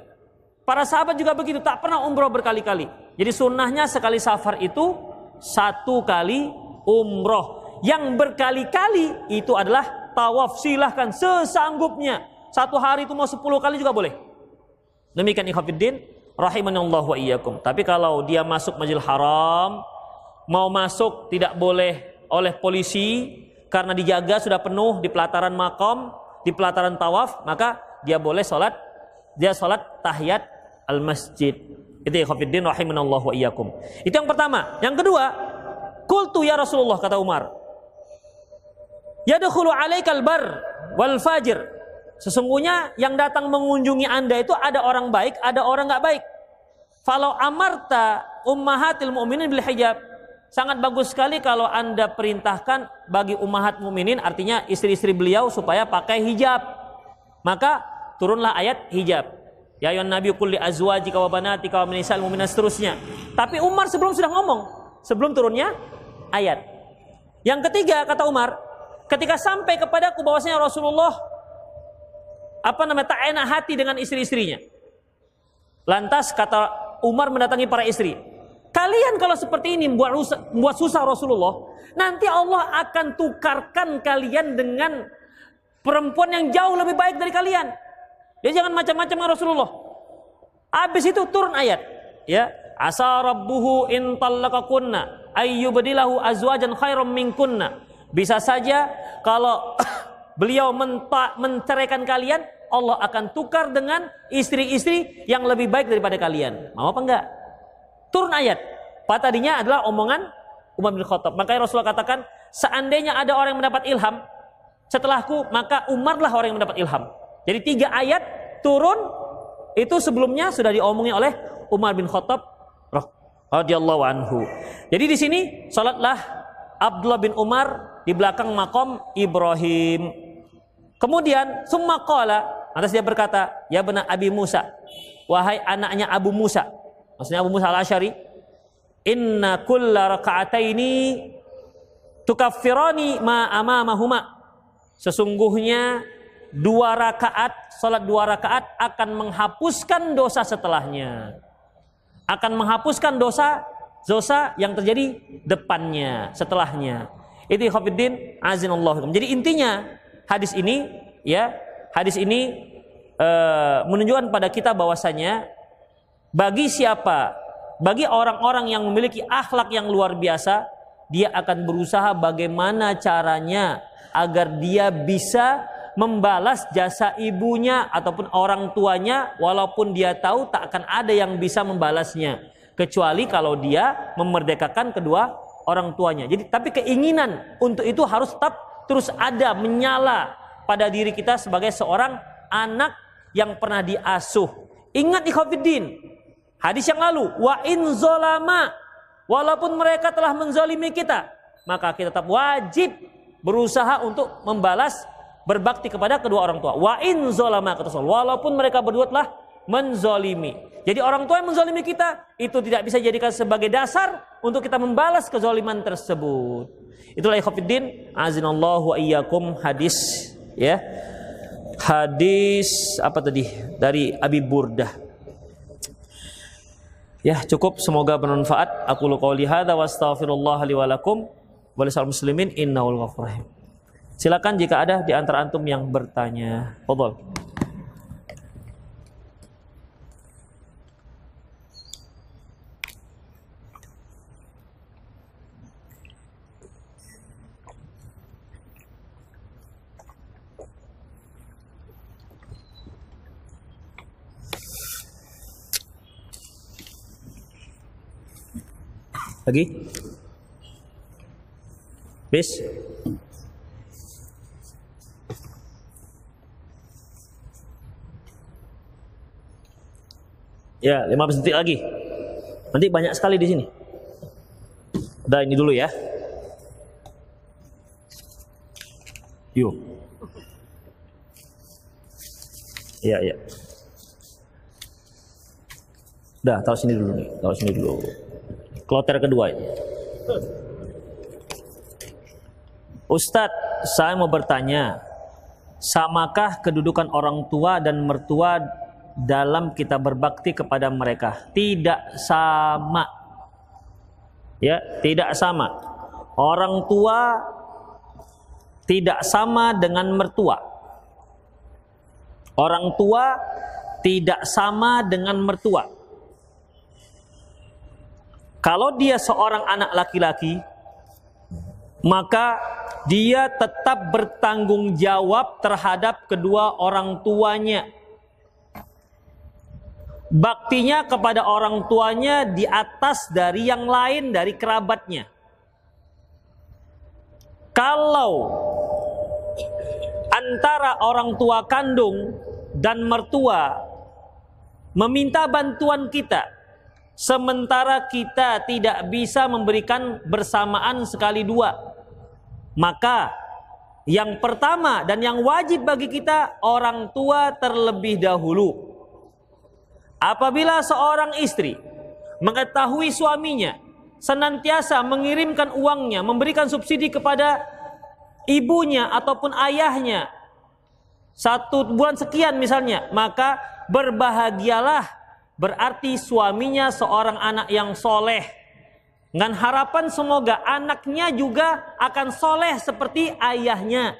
Para sahabat juga begitu, tak pernah umroh berkali-kali. Jadi sunnahnya sekali safar itu satu kali umroh. Yang berkali-kali itu adalah tawaf silahkan sesanggupnya. Satu hari itu mau sepuluh kali juga boleh. Demikian ikhwafiddin rahimanallahu wa iyyakum. Tapi kalau dia masuk majil haram, mau masuk tidak boleh oleh polisi karena dijaga sudah penuh di pelataran makom, di pelataran tawaf, maka dia boleh sholat, dia sholat tahiyat al masjid. Itu ikhwafiddin rahimanallahu wa iyyakum. Itu yang pertama. Yang kedua, kultu ya Rasulullah kata Umar. Yadkhulu alaikal bar wal fajir. Sesungguhnya yang datang mengunjungi Anda itu ada orang baik, ada orang nggak baik. Falau amarta ummahatil mu'minin bil hijab. Sangat bagus sekali kalau Anda perintahkan bagi ummahat muminin artinya istri-istri beliau supaya pakai hijab. Maka turunlah ayat hijab. Ya ayuhan nabi kulli azwajika wa banatika wa minisal mu'minin seterusnya. Tapi Umar sebelum sudah ngomong, sebelum turunnya ayat. Yang ketiga kata Umar, ketika sampai kepadaku bahwasanya Rasulullah apa namanya tak enak hati dengan istri-istrinya. Lantas kata Umar mendatangi para istri. Kalian kalau seperti ini membuat rusak, membuat susah Rasulullah, nanti Allah akan tukarkan kalian dengan perempuan yang jauh lebih baik dari kalian. Ya jangan macam-macam dengan Rasulullah. Habis itu turun ayat, ya. Asa rabbuhu in tallaqakunna ayyubdilahu azwajan khairam minkunna bisa saja kalau beliau menceraikan kalian, Allah akan tukar dengan istri-istri yang lebih baik daripada kalian. Mau apa enggak? Turun ayat. Pak tadinya adalah omongan Umar bin Khattab. Makanya Rasulullah katakan, seandainya ada orang yang mendapat ilham setelahku, maka Umarlah orang yang mendapat ilham. Jadi tiga ayat turun itu sebelumnya sudah diomongin oleh Umar bin Khattab radhiyallahu anhu. Jadi di sini salatlah Abdullah bin Umar di belakang makom Ibrahim. Kemudian summa qala, atas dia berkata, "Ya benar Abi Musa, wahai anaknya Abu Musa." Maksudnya Abu Musa Al-Asy'ari, "Inna kulla raka'ataini tukaffirani ma amamahuma." Sesungguhnya dua rakaat, salat dua rakaat akan menghapuskan dosa setelahnya. akan menghapuskan dosa dosa yang terjadi depannya, setelahnya. Itu Khofiddin azinallahu. Jadi intinya hadis ini ya, hadis ini e, menunjukkan pada kita bahwasanya bagi siapa, bagi orang-orang yang memiliki akhlak yang luar biasa, dia akan berusaha bagaimana caranya agar dia bisa membalas jasa ibunya ataupun orang tuanya walaupun dia tahu tak akan ada yang bisa membalasnya kecuali kalau dia memerdekakan kedua orang tuanya. Jadi tapi keinginan untuk itu harus tetap terus ada menyala pada diri kita sebagai seorang anak yang pernah diasuh. Ingat ikhwatiddin, hadis yang lalu, wa in zolama, walaupun mereka telah menzalimi kita, maka kita tetap wajib berusaha untuk membalas berbakti kepada kedua orang tua. Wa in zolama kata walaupun mereka berdua telah menzolimi. Jadi orang tua yang menzolimi kita itu tidak bisa dijadikan sebagai dasar untuk kita membalas kezoliman tersebut. Itulah ikhwatiddin azinallahu wa iyyakum hadis ya. Hadis apa tadi? Dari Abi Burdah. Ya, cukup semoga bermanfaat. Aku lu qauli hadza wa astaghfirullah li wa lakum wa muslimin innahu ghafurur Silakan jika ada di antara antum yang bertanya. Fadhol. Lagi? Bis? Ya, 15 detik lagi. Nanti banyak sekali di sini. Udah ini dulu ya. Yuk. Iya, iya. Udah, taruh sini dulu nih. Taruh sini dulu. Kloter kedua. Ustadz, saya mau bertanya, samakah kedudukan orang tua dan mertua dalam kita berbakti kepada mereka? Tidak sama. Ya, tidak sama. Orang tua tidak sama dengan mertua. Orang tua tidak sama dengan mertua. Kalau dia seorang anak laki-laki, maka dia tetap bertanggung jawab terhadap kedua orang tuanya. Baktinya kepada orang tuanya di atas dari yang lain dari kerabatnya. Kalau antara orang tua kandung dan mertua meminta bantuan kita sementara kita tidak bisa memberikan bersamaan sekali dua. Maka yang pertama dan yang wajib bagi kita orang tua terlebih dahulu. Apabila seorang istri mengetahui suaminya senantiasa mengirimkan uangnya, memberikan subsidi kepada ibunya ataupun ayahnya satu bulan sekian misalnya, maka berbahagialah Berarti suaminya seorang anak yang soleh. Dengan harapan semoga anaknya juga akan soleh seperti ayahnya.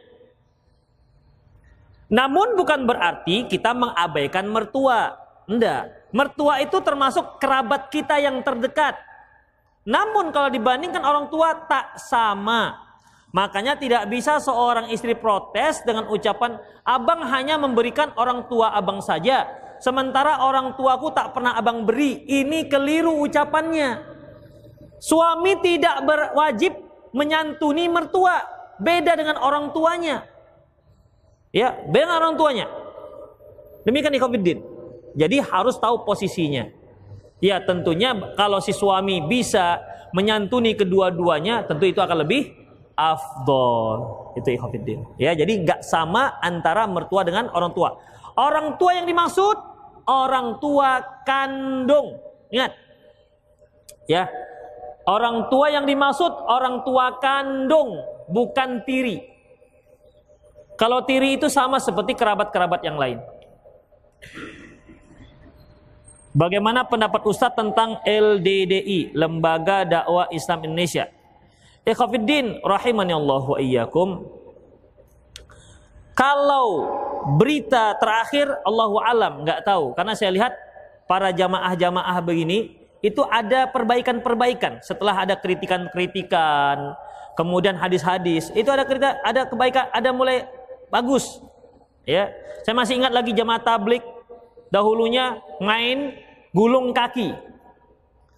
Namun bukan berarti kita mengabaikan mertua. Enggak. Mertua itu termasuk kerabat kita yang terdekat. Namun kalau dibandingkan orang tua tak sama. Makanya tidak bisa seorang istri protes dengan ucapan abang hanya memberikan orang tua abang saja sementara orang tuaku tak pernah abang beri. Ini keliru ucapannya. Suami tidak berwajib menyantuni mertua, beda dengan orang tuanya. Ya, beda dengan orang tuanya. Demikian ikhwatiddin. Jadi harus tahu posisinya. Ya, tentunya kalau si suami bisa menyantuni kedua-duanya, tentu itu akan lebih afdol. Itu ikhwatiddin. Ya, jadi nggak sama antara mertua dengan orang tua. Orang tua yang dimaksud orang tua kandung. Ingat. Ya. Orang tua yang dimaksud orang tua kandung, bukan tiri. Kalau tiri itu sama seperti kerabat-kerabat yang lain. Bagaimana pendapat Ustadz tentang LDDI, Lembaga Dakwah Islam Indonesia? Ikhwafiddin rahimani Allah wa iyyakum. Kalau berita terakhir Allahu alam nggak tahu karena saya lihat para jamaah-jamaah begini itu ada perbaikan-perbaikan setelah ada kritikan-kritikan, kemudian hadis-hadis, itu ada kritik, ada kebaikan, ada mulai bagus. Ya, saya masih ingat lagi jamaah tablik dahulunya main gulung kaki.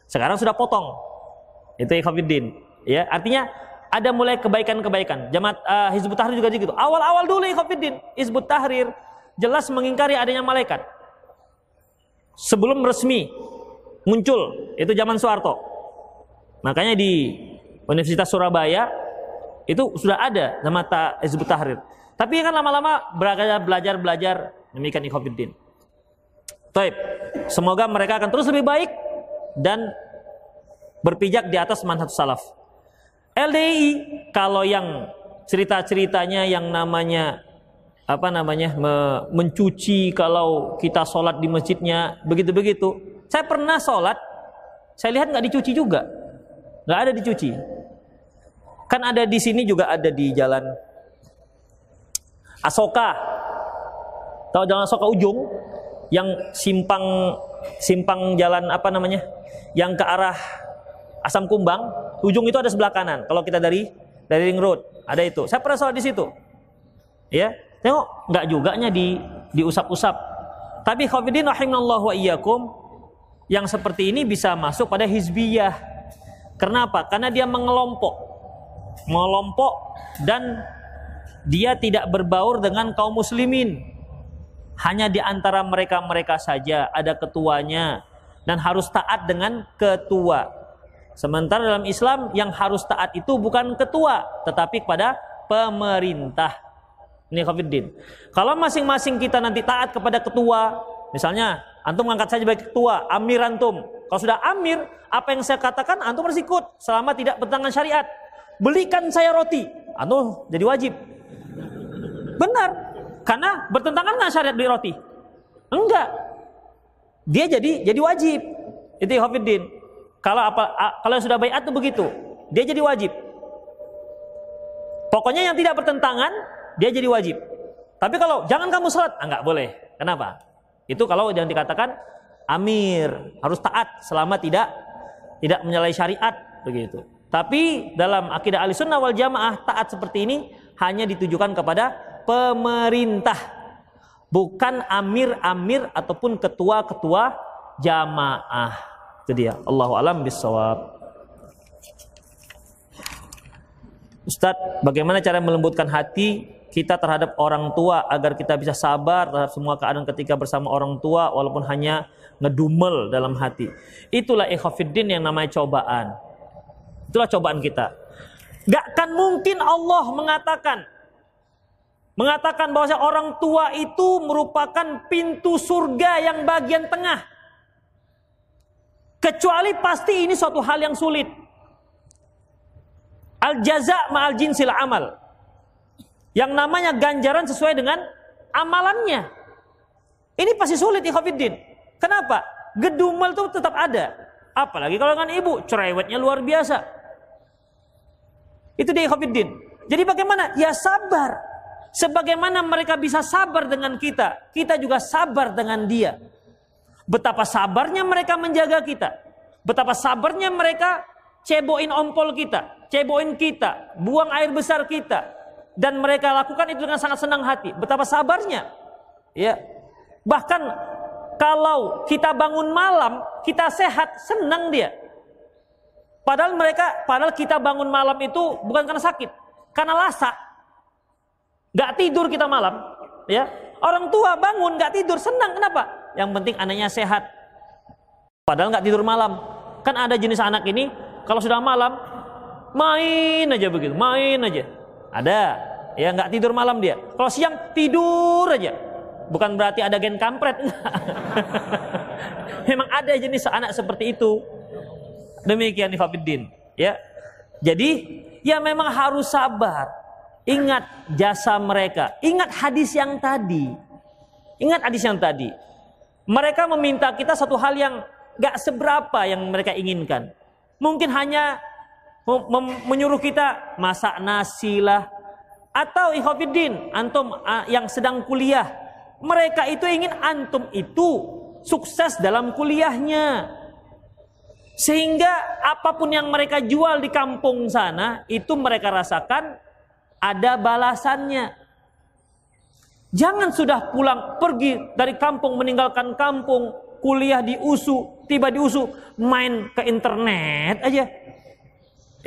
Sekarang sudah potong. Itu ikhwatiddin. Ya, artinya ada mulai kebaikan-kebaikan. Jamaat uh, Hizbut Tahrir juga gitu. Awal-awal dulu ikhwatiddin, Hizbut Tahrir jelas mengingkari adanya malaikat. Sebelum resmi muncul itu zaman Soeharto. Makanya di Universitas Surabaya itu sudah ada nama Hizbut Tahrir. Tapi kan lama-lama belajar belajar demikian ikhwatiddin. Taib. Semoga mereka akan terus lebih baik dan berpijak di atas manhaj salaf. LDI kalau yang cerita-ceritanya yang namanya apa namanya me, mencuci kalau kita sholat di masjidnya begitu-begitu. Saya pernah sholat, saya lihat nggak dicuci juga, nggak ada dicuci. Kan ada di sini juga ada di jalan Asoka, tahu jalan Asoka ujung, yang simpang simpang jalan apa namanya, yang ke arah Asam Kumbang, ujung itu ada sebelah kanan. Kalau kita dari dari ring road, ada itu. Saya pernah sholat di situ. Ya, tengok nggak juga nya di diusap-usap. Tapi khafidin rahimallahu wa iyyakum, yang seperti ini bisa masuk pada hizbiyah. Kenapa? Karena dia mengelompok. Mengelompok dan dia tidak berbaur dengan kaum muslimin. Hanya di antara mereka-mereka saja ada ketuanya dan harus taat dengan ketua. Sementara dalam Islam yang harus taat itu bukan ketua, tetapi kepada pemerintah. Ini Khafiddin. Kalau masing-masing kita nanti taat kepada ketua, misalnya Antum mengangkat saya sebagai ketua, amir antum. Kalau sudah amir, apa yang saya katakan antum harus ikut selama tidak bertentangan syariat. Belikan saya roti, antum jadi wajib. Benar. Karena bertentangan dengan syariat beli roti. Enggak. Dia jadi jadi wajib. Itu Hafiddin. Kalau apa kalau sudah bayat itu begitu. Dia jadi wajib. Pokoknya yang tidak bertentangan dia jadi wajib. Tapi kalau jangan kamu sholat, ah, boleh. Kenapa? Itu kalau yang dikatakan amir, harus taat selama tidak tidak menyalahi syariat begitu. Tapi dalam akidah Ahlussunnah wal Jamaah taat seperti ini hanya ditujukan kepada pemerintah, bukan amir-amir ataupun ketua-ketua jamaah. Itu dia. Allahu alam bisawab. Ustadz, bagaimana cara melembutkan hati kita terhadap orang tua agar kita bisa sabar terhadap semua keadaan ketika bersama orang tua walaupun hanya ngedumel dalam hati. Itulah ikhafiddin yang namanya cobaan. Itulah cobaan kita. Gak kan mungkin Allah mengatakan mengatakan bahwa orang tua itu merupakan pintu surga yang bagian tengah. Kecuali pasti ini suatu hal yang sulit. Al jaza ma'al jinsil amal. Yang namanya ganjaran sesuai dengan amalannya. Ini pasti sulit ikhafidin. Kenapa? Gedumel itu tetap ada. Apalagi kalau dengan ibu, cerewetnya luar biasa. Itu dia ikhafidin. Jadi bagaimana? Ya sabar. Sebagaimana mereka bisa sabar dengan kita, kita juga sabar dengan dia. Betapa sabarnya mereka menjaga kita. Betapa sabarnya mereka ceboin ompol kita, ceboin kita, buang air besar kita, dan mereka lakukan itu dengan sangat senang hati. Betapa sabarnya. Ya. Bahkan kalau kita bangun malam, kita sehat, senang dia. Padahal mereka, padahal kita bangun malam itu bukan karena sakit, karena lasa. Gak tidur kita malam, ya. Orang tua bangun gak tidur, senang. Kenapa? Yang penting anaknya sehat. Padahal gak tidur malam. Kan ada jenis anak ini, kalau sudah malam, main aja begitu, main aja. Ada, ya nggak tidur malam dia. Kalau siang tidur aja. Bukan berarti ada gen kampret. Memang ada jenis anak seperti itu. Demikian Ifabiddin. Ya. Jadi ya memang harus sabar. Ingat jasa mereka. Ingat hadis yang tadi. Ingat hadis yang tadi. Mereka meminta kita satu hal yang gak seberapa yang mereka inginkan. Mungkin hanya menyuruh kita masak nasi lah. Atau ikhwafiddin, antum yang sedang kuliah. Mereka itu ingin antum itu sukses dalam kuliahnya. Sehingga apa pun yang mereka jual di kampung sana, itu mereka rasakan ada balasannya. Jangan sudah pulang pergi dari kampung meninggalkan kampung, kuliah di USU, tiba di USU main ke internet aja.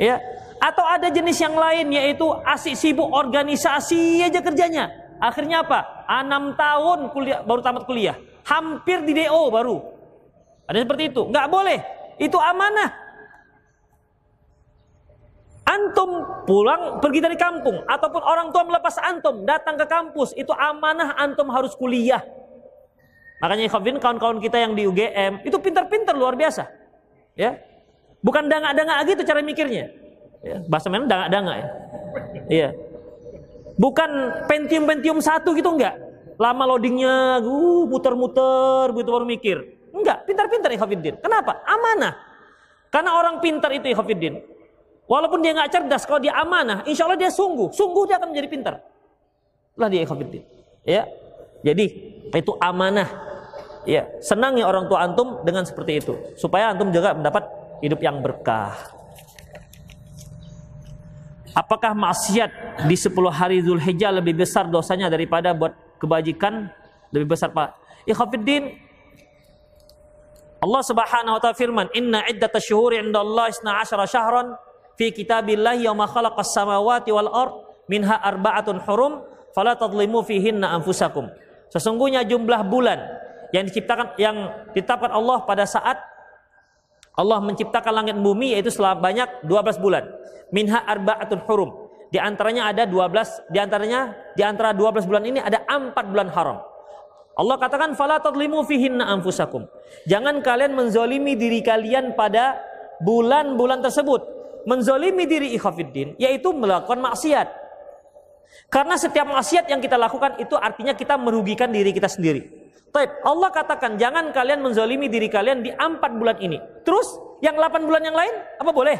Ya, atau ada jenis yang lain yaitu asik sibuk organisasi aja kerjanya. Akhirnya apa? Enam tahun kuliah baru tamat kuliah, hampir di DO baru. Ada seperti itu. Nggak boleh. Itu amanah. Antum pulang pergi dari kampung ataupun orang tua melepas antum datang ke kampus itu amanah antum harus kuliah. Makanya Khafin kawan-kawan kita yang di UGM itu pintar-pintar luar biasa. Ya. Bukan dangak-dangak gitu cara mikirnya. Ya, bahasa mana dangak-dangak ya. Iya. Bukan pentium-pentium satu gitu enggak. Lama loadingnya, uh, muter-muter, begitu baru mikir. Enggak, pintar-pintar Ikhafiddin. Kenapa? Amanah. Karena orang pintar itu Ikhafiddin. Walaupun dia nggak cerdas, kalau dia amanah, insya Allah dia sungguh, sungguh dia akan menjadi pintar. Lah dia Ikhafiddin. Ya, jadi itu amanah. Ya, senangi orang tua antum dengan seperti itu, supaya antum juga mendapat hidup yang berkah. Apakah maksiat di 10 hari Zulhijjah lebih besar dosanya daripada buat kebajikan lebih besar Pak? Ikhafiddin Allah Subhanahu wa taala firman, "Inna iddatash syuhuri 'inda Allah 12 syahran fi kitabillahi yawma khalaqas samawati wal ard minha arba'atun hurum fala tadlimu fihinna anfusakum." Sesungguhnya jumlah bulan yang diciptakan yang ditetapkan Allah pada saat Allah menciptakan langit dan bumi yaitu selama banyak 12 bulan. Minha arba'atun hurum. Di antaranya ada 12, di antaranya di antara 12 bulan ini ada 4 bulan haram. Allah katakan fala tadlimu fihinna anfusakum. Jangan kalian menzolimi diri kalian pada bulan-bulan tersebut. Menzolimi diri ikhafiddin yaitu melakukan maksiat. Karena setiap maksiat yang kita lakukan itu artinya kita merugikan diri kita sendiri. Taib, Allah katakan jangan kalian menzolimi diri kalian di empat bulan ini. Terus yang 8 bulan yang lain apa boleh?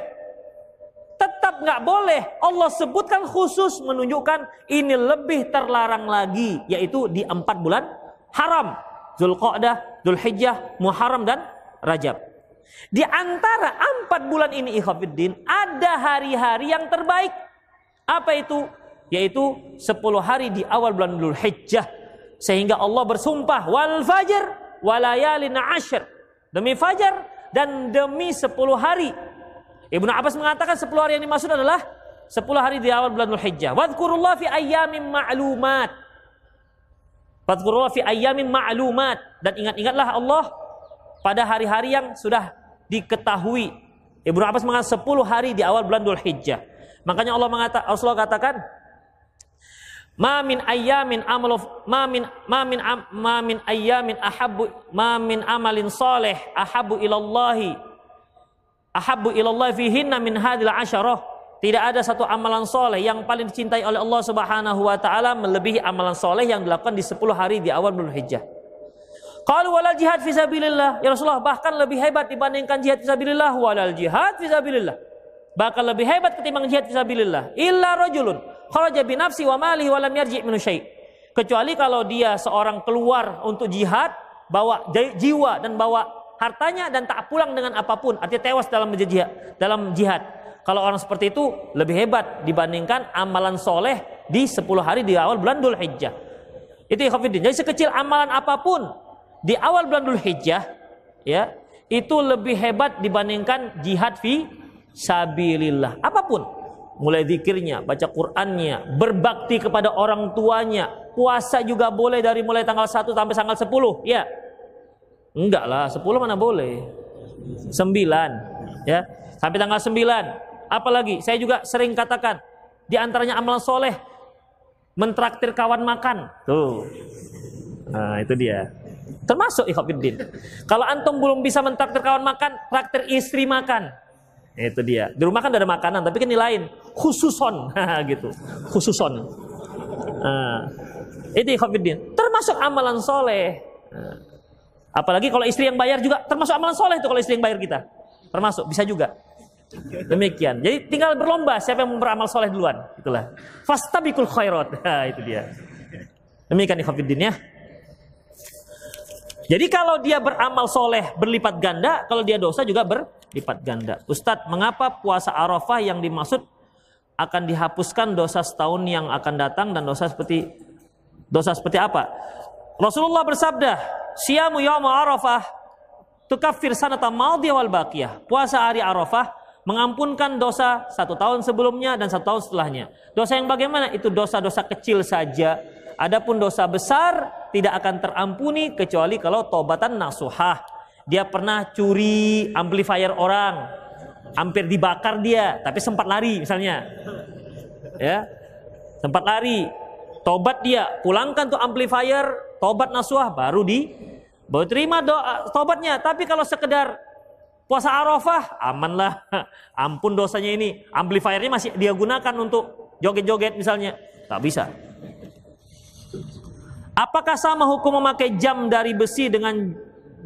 Tetap nggak boleh. Allah sebutkan khusus menunjukkan ini lebih terlarang lagi yaitu di empat bulan haram. Zulqa'dah, Zulhijjah, Muharram dan Rajab. Di antara empat bulan ini ikhafiddin ada hari-hari yang terbaik. Apa itu? Yaitu 10 hari di awal bulan Zulhijjah. Sehingga Allah bersumpah wal fajr walayalin ashr. Demi fajar dan demi 10 hari. Ibnu Abbas mengatakan 10 hari yang dimaksud adalah 10 hari di awal bulan Zulhijjah. Wadhkurullah fi ayyamin ma'lumat. Fadhkurullah fi ayyamin ma'lumat dan ingat-ingatlah Allah pada hari-hari yang sudah diketahui. Ibnu Abbas mengatakan 10 hari di awal bulan Dhul Hijjah. Makanya Allah mengatakan Rasulullah katakan Ma min ayyamin amalu ma min ma min ma min ayyamin ahabbu ma min amalin salih ahabbu ilallahi ahabbu ilallahi fihinna min hadhil asyarah tidak ada satu amalan soleh yang paling dicintai oleh Allah Subhanahu wa taala melebihi amalan soleh yang dilakukan di 10 hari di awal bulan Hijjah. Kalau walal jihad fisabilillah, ya Rasulullah bahkan lebih hebat dibandingkan jihad fisabilillah walal jihad fisabilillah. Bahkan lebih hebat ketimbang jihad fisabilillah. Illa rajulun kharaja bi nafsi wa malihi wa lam yarji' min. Kecuali kalau dia seorang keluar untuk jihad, bawa jiwa dan bawa hartanya dan tak pulang dengan apa pun, artinya tewas dalam jihad, dalam jihad kalau orang seperti itu lebih hebat dibandingkan amalan soleh di 10 hari di awal bulan Dhul Hijjah. Itu ikhafidin. Jadi sekecil amalan apa pun di awal bulan Dhul Hijjah ya, itu lebih hebat dibandingkan jihad fi sabilillah. Apa pun. Mulai zikirnya, baca Qur'annya, berbakti kepada orang tuanya, puasa juga boleh dari mulai tanggal 1 sampai tanggal 10, ya. Enggak lah, 10 mana boleh. 9, ya. Sampai tanggal 9 Apalagi saya juga sering katakan di antaranya amalan soleh mentraktir kawan makan. Tuh. Nah, itu dia. Termasuk ikhwafiddin. Kalau antum belum bisa mentraktir kawan makan, traktir istri makan. Itu dia. Di rumah kan ada makanan, tapi kan lain. Khususon, gitu. Khususon. Nah, itu ikhwafiddin. Termasuk amalan soleh. Nah. Apalagi kalau istri yang bayar juga termasuk amalan soleh itu kalau istri yang bayar kita. Termasuk bisa juga. Demikian. Jadi tinggal berlomba siapa yang beramal soleh duluan. Itulah. Fastabikul khairat. Itu dia. Demikian ikhwatiddin ya. Jadi kalau dia beramal soleh berlipat ganda, kalau dia dosa juga berlipat ganda. Ustadz, mengapa puasa Arafah yang dimaksud akan dihapuskan dosa setahun yang akan datang dan dosa seperti dosa seperti apa? Rasulullah bersabda, "Siyamu yawma Arafah tukaffir sanata madiyah wal baqiyah." Puasa hari Arafah mengampunkan dosa satu tahun sebelumnya dan satu tahun setelahnya. Dosa yang bagaimana? Itu dosa-dosa kecil saja. Adapun dosa besar tidak akan terampuni kecuali kalau tobatan nasuhah. Dia pernah curi amplifier orang, hampir dibakar dia, tapi sempat lari misalnya. Ya. Sempat lari. Tobat dia, pulangkan tuh amplifier, tobat nasuah baru di baru terima doa tobatnya. Tapi kalau sekedar puasa Arafah, amanlah. Ampun dosanya ini. Amplifiernya masih dia gunakan untuk joget-joget misalnya. Tak bisa. Apakah sama hukum memakai jam dari besi dengan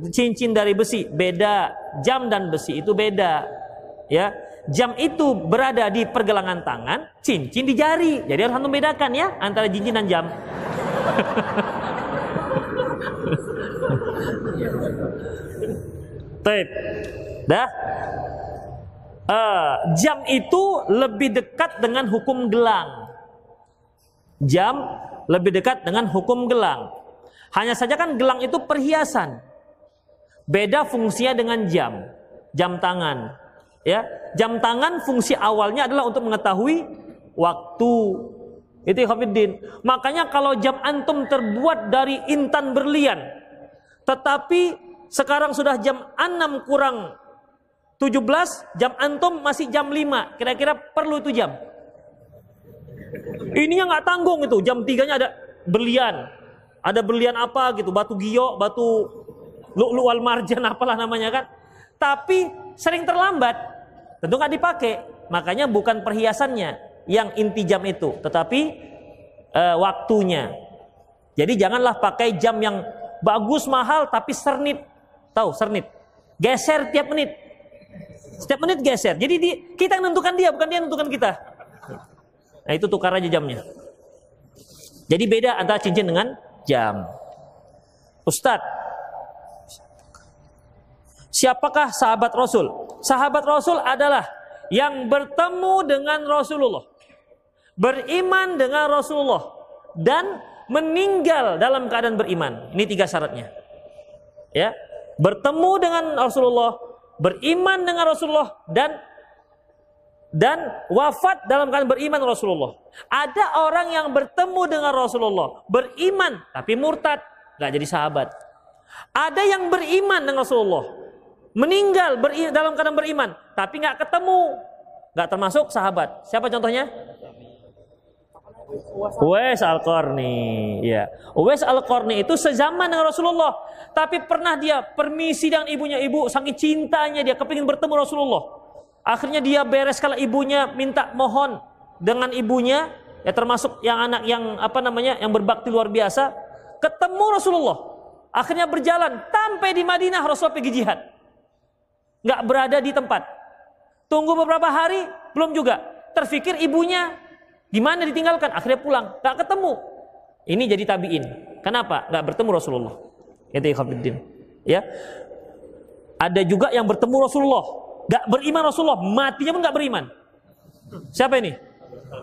cincin dari besi? Beda. Jam dan besi itu beda. Ya. Jam itu berada di pergelangan tangan, cincin di jari. Jadi harus membedakan ya antara cincin dan jam. Taib. Dah. Uh, jam itu lebih dekat dengan hukum gelang. Jam lebih dekat dengan hukum gelang. Hanya saja kan gelang itu perhiasan. Beda fungsinya dengan jam. Jam tangan. Ya, jam tangan fungsi awalnya adalah untuk mengetahui waktu. Itu Khafiddin. Makanya kalau jam antum terbuat dari intan berlian, tetapi sekarang sudah jam 6 kurang 17, jam antum masih jam 5. Kira-kira perlu itu jam? Ininya nggak tanggung itu, jam 3-nya ada berlian. Ada berlian apa gitu, batu gio, batu lu'lu wal marjan apalah namanya kan. Tapi sering terlambat. Tentu nggak dipakai. Makanya bukan perhiasannya yang inti jam itu, tetapi uh, waktunya. Jadi janganlah pakai jam yang bagus mahal tapi sernit. Tahu sernit? Geser tiap menit. Setiap menit geser. Jadi di, kita yang menentukan dia, bukan dia yang menentukan kita. Nah itu tukar aja jamnya. Jadi beda antara cincin dengan jam. Ustadz, siapakah sahabat Rasul? Sahabat Rasul adalah yang bertemu dengan Rasulullah, beriman dengan Rasulullah, dan meninggal dalam keadaan beriman. Ini tiga syaratnya. Ya, bertemu dengan Rasulullah, beriman dengan Rasulullah, dan dan wafat dalam keadaan beriman Rasulullah. Ada orang yang bertemu dengan Rasulullah, beriman tapi murtad, nggak jadi sahabat. Ada yang beriman dengan Rasulullah, meninggal dalam keadaan beriman, tapi nggak ketemu, nggak termasuk sahabat. Siapa contohnya? Uwais Al-Qarni, ya. Uwais Al-Qarni itu sezaman dengan Rasulullah, tapi pernah dia permisi dengan ibunya ibu, saking cintanya dia kepingin bertemu Rasulullah. Akhirnya dia beres kalau ibunya minta mohon dengan ibunya, ya termasuk yang anak yang apa namanya yang berbakti luar biasa, ketemu Rasulullah. Akhirnya berjalan sampai di Madinah Rasulullah pergi jihad. Nggak berada di tempat. Tunggu beberapa hari belum juga. Terfikir ibunya di mana ditinggalkan, akhirnya pulang, nggak ketemu. Ini jadi tabiin. Kenapa? Nggak bertemu Rasulullah. Itu Ya. Ada juga yang bertemu Rasulullah, Gak beriman Rasulullah, matinya pun gak beriman. Siapa ini?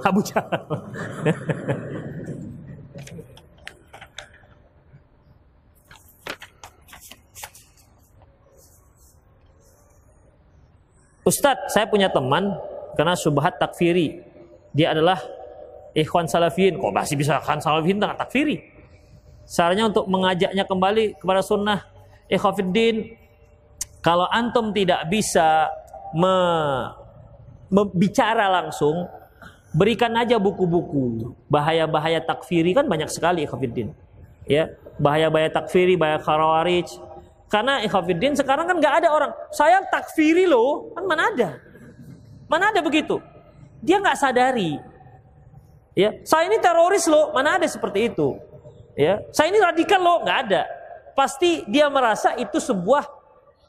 Abu Jahal. Ustadz, saya punya teman karena subhat takfiri. Dia adalah ikhwan salafin. Kok masih bisa ikhwan salafin dengan takfiri? Caranya untuk mengajaknya kembali kepada sunnah ikhwafiddin kalau antum tidak bisa me, me, langsung, berikan aja buku-buku. Bahaya-bahaya takfiri kan banyak sekali ikhafidin. Ya, bahaya-bahaya takfiri, bahaya khawarij. Karena ikhafidin sekarang kan nggak ada orang, saya takfiri loh, kan mana ada? Mana ada begitu? Dia nggak sadari. Ya, saya ini teroris loh, mana ada seperti itu? Ya, saya ini radikal loh, nggak ada. pasti dia merasa itu sebuah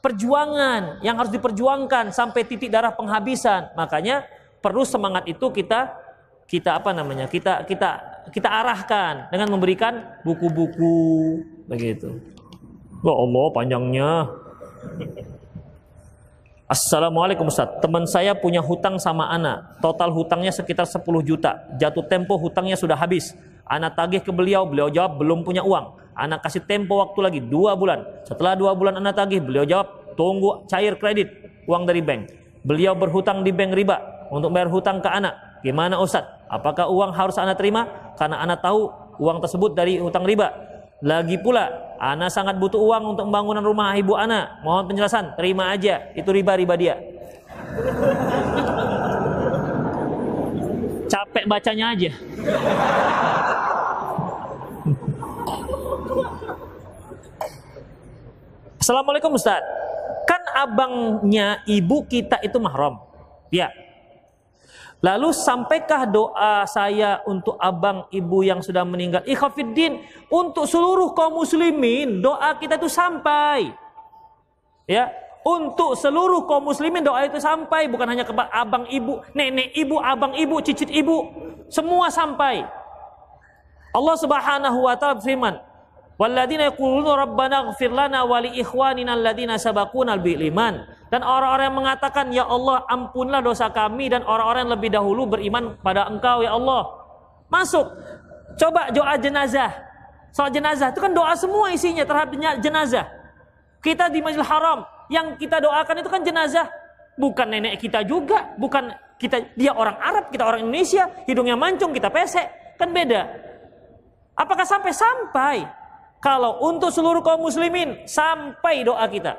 perjuangan yang harus diperjuangkan sampai titik darah penghabisan. Makanya perlu semangat itu kita kita apa namanya? Kita kita kita arahkan dengan memberikan buku-buku begitu. Ya Allah panjangnya. Assalamualaikum Ustaz. Teman saya punya hutang sama anak. Total hutangnya sekitar 10 juta. Jatuh tempo hutangnya sudah habis. Anak tagih ke beliau, beliau jawab belum punya uang. Anak kasih tempo waktu lagi dua bulan. Setelah dua bulan anak tagih, beliau jawab tunggu cair kredit uang dari bank. Beliau berhutang di bank riba untuk bayar hutang ke anak. Gimana Ustaz? Apakah uang harus anak terima? Karena anak tahu uang tersebut dari hutang riba. Lagi pula Ana sangat butuh uang untuk pembangunan rumah ibu Ana. Mohon penjelasan. Terima aja. Itu riba-riba dia. Capek bacanya aja. Assalamualaikum Ustaz. Kan abangnya ibu kita itu mahram. Ya, Lalu sampaikah doa saya untuk abang ibu yang sudah meninggal? Ikhafiddin untuk seluruh kaum muslimin doa kita itu sampai. Ya, untuk seluruh kaum muslimin doa itu sampai bukan hanya ke abang ibu, nenek ibu, abang ibu, cicit ibu, semua sampai. Allah Subhanahu wa taala firman, Walladzina yaquluna rabbana ighfir lana wa li ikhwanina alladzina sabaquna bil iman. Dan orang-orang yang mengatakan, "Ya Allah, ampunlah dosa kami dan orang-orang yang lebih dahulu beriman pada Engkau ya Allah." Masuk. Coba doa jenazah. Salat jenazah itu kan doa semua isinya terhadap jenazah. Kita di Masjidil Haram yang kita doakan itu kan jenazah, bukan nenek kita juga, bukan kita dia orang Arab, kita orang Indonesia, hidungnya mancung, kita pesek, kan beda. Apakah sampai sampai kalau untuk seluruh kaum muslimin sampai doa kita.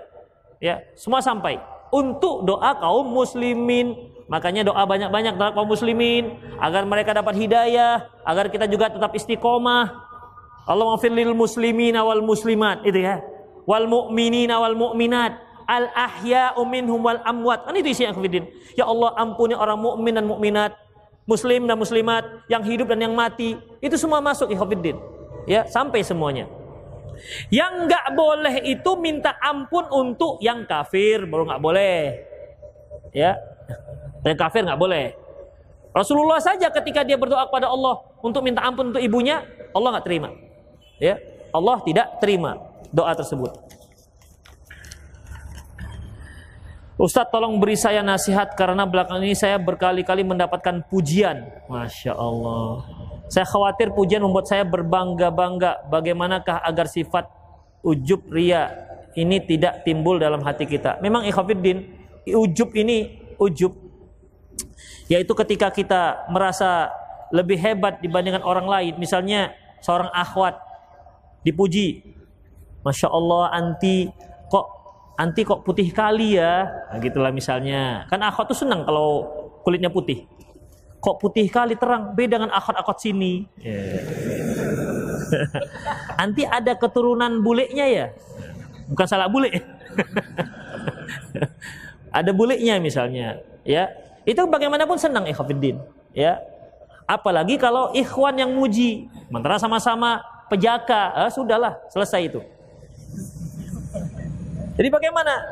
Ya, semua sampai. Untuk doa kaum muslimin. Makanya doa banyak-banyak dari kaum muslimin agar mereka dapat hidayah, agar kita juga tetap istiqomah. Allah maafir lil muslimin wal muslimat itu ya. Wal mu'minin wal mu'minat al ahya'u minhum wal amwat. Kan itu isi akhwidin. Ya Allah ampuni orang mukmin dan mukminat, muslim dan muslimat, yang hidup dan yang mati. Itu semua masuk ikhwatiddin. Ya, sampai semuanya. Yang nggak boleh itu minta ampun untuk yang kafir baru nggak boleh. Ya, yang kafir nggak boleh. Rasulullah saja ketika dia berdoa kepada Allah untuk minta ampun untuk ibunya, Allah nggak terima. Ya, Allah tidak terima doa tersebut. Ustadz tolong beri saya nasihat karena belakang ini saya berkali-kali mendapatkan pujian. Masya Allah. Saya khawatir pujian membuat saya berbangga-bangga. Bagaimanakah agar sifat ujub ria ini tidak timbul dalam hati kita. Memang ikhwafiddin, ujub ini ujub yaitu ketika kita merasa lebih hebat dibandingkan orang lain. Misalnya seorang akhwat dipuji. Masya Allah anti kok anti kok putih kali ya. Nah, gitulah misalnya. Kan akhwat tuh senang kalau kulitnya putih. Kok putih kali terang? Beda dengan akot-akot sini. Yeah. nanti ada keturunan bulenya ya? Bukan salah bule. Ada bulenya misalnya ya. Itu bagaimanapun senang ikhwafiddin ya. Apalagi kalau ikhwan yang muji. Mentera sama-sama pejaka. Eh, sudahlah selesai itu jadi bagaimana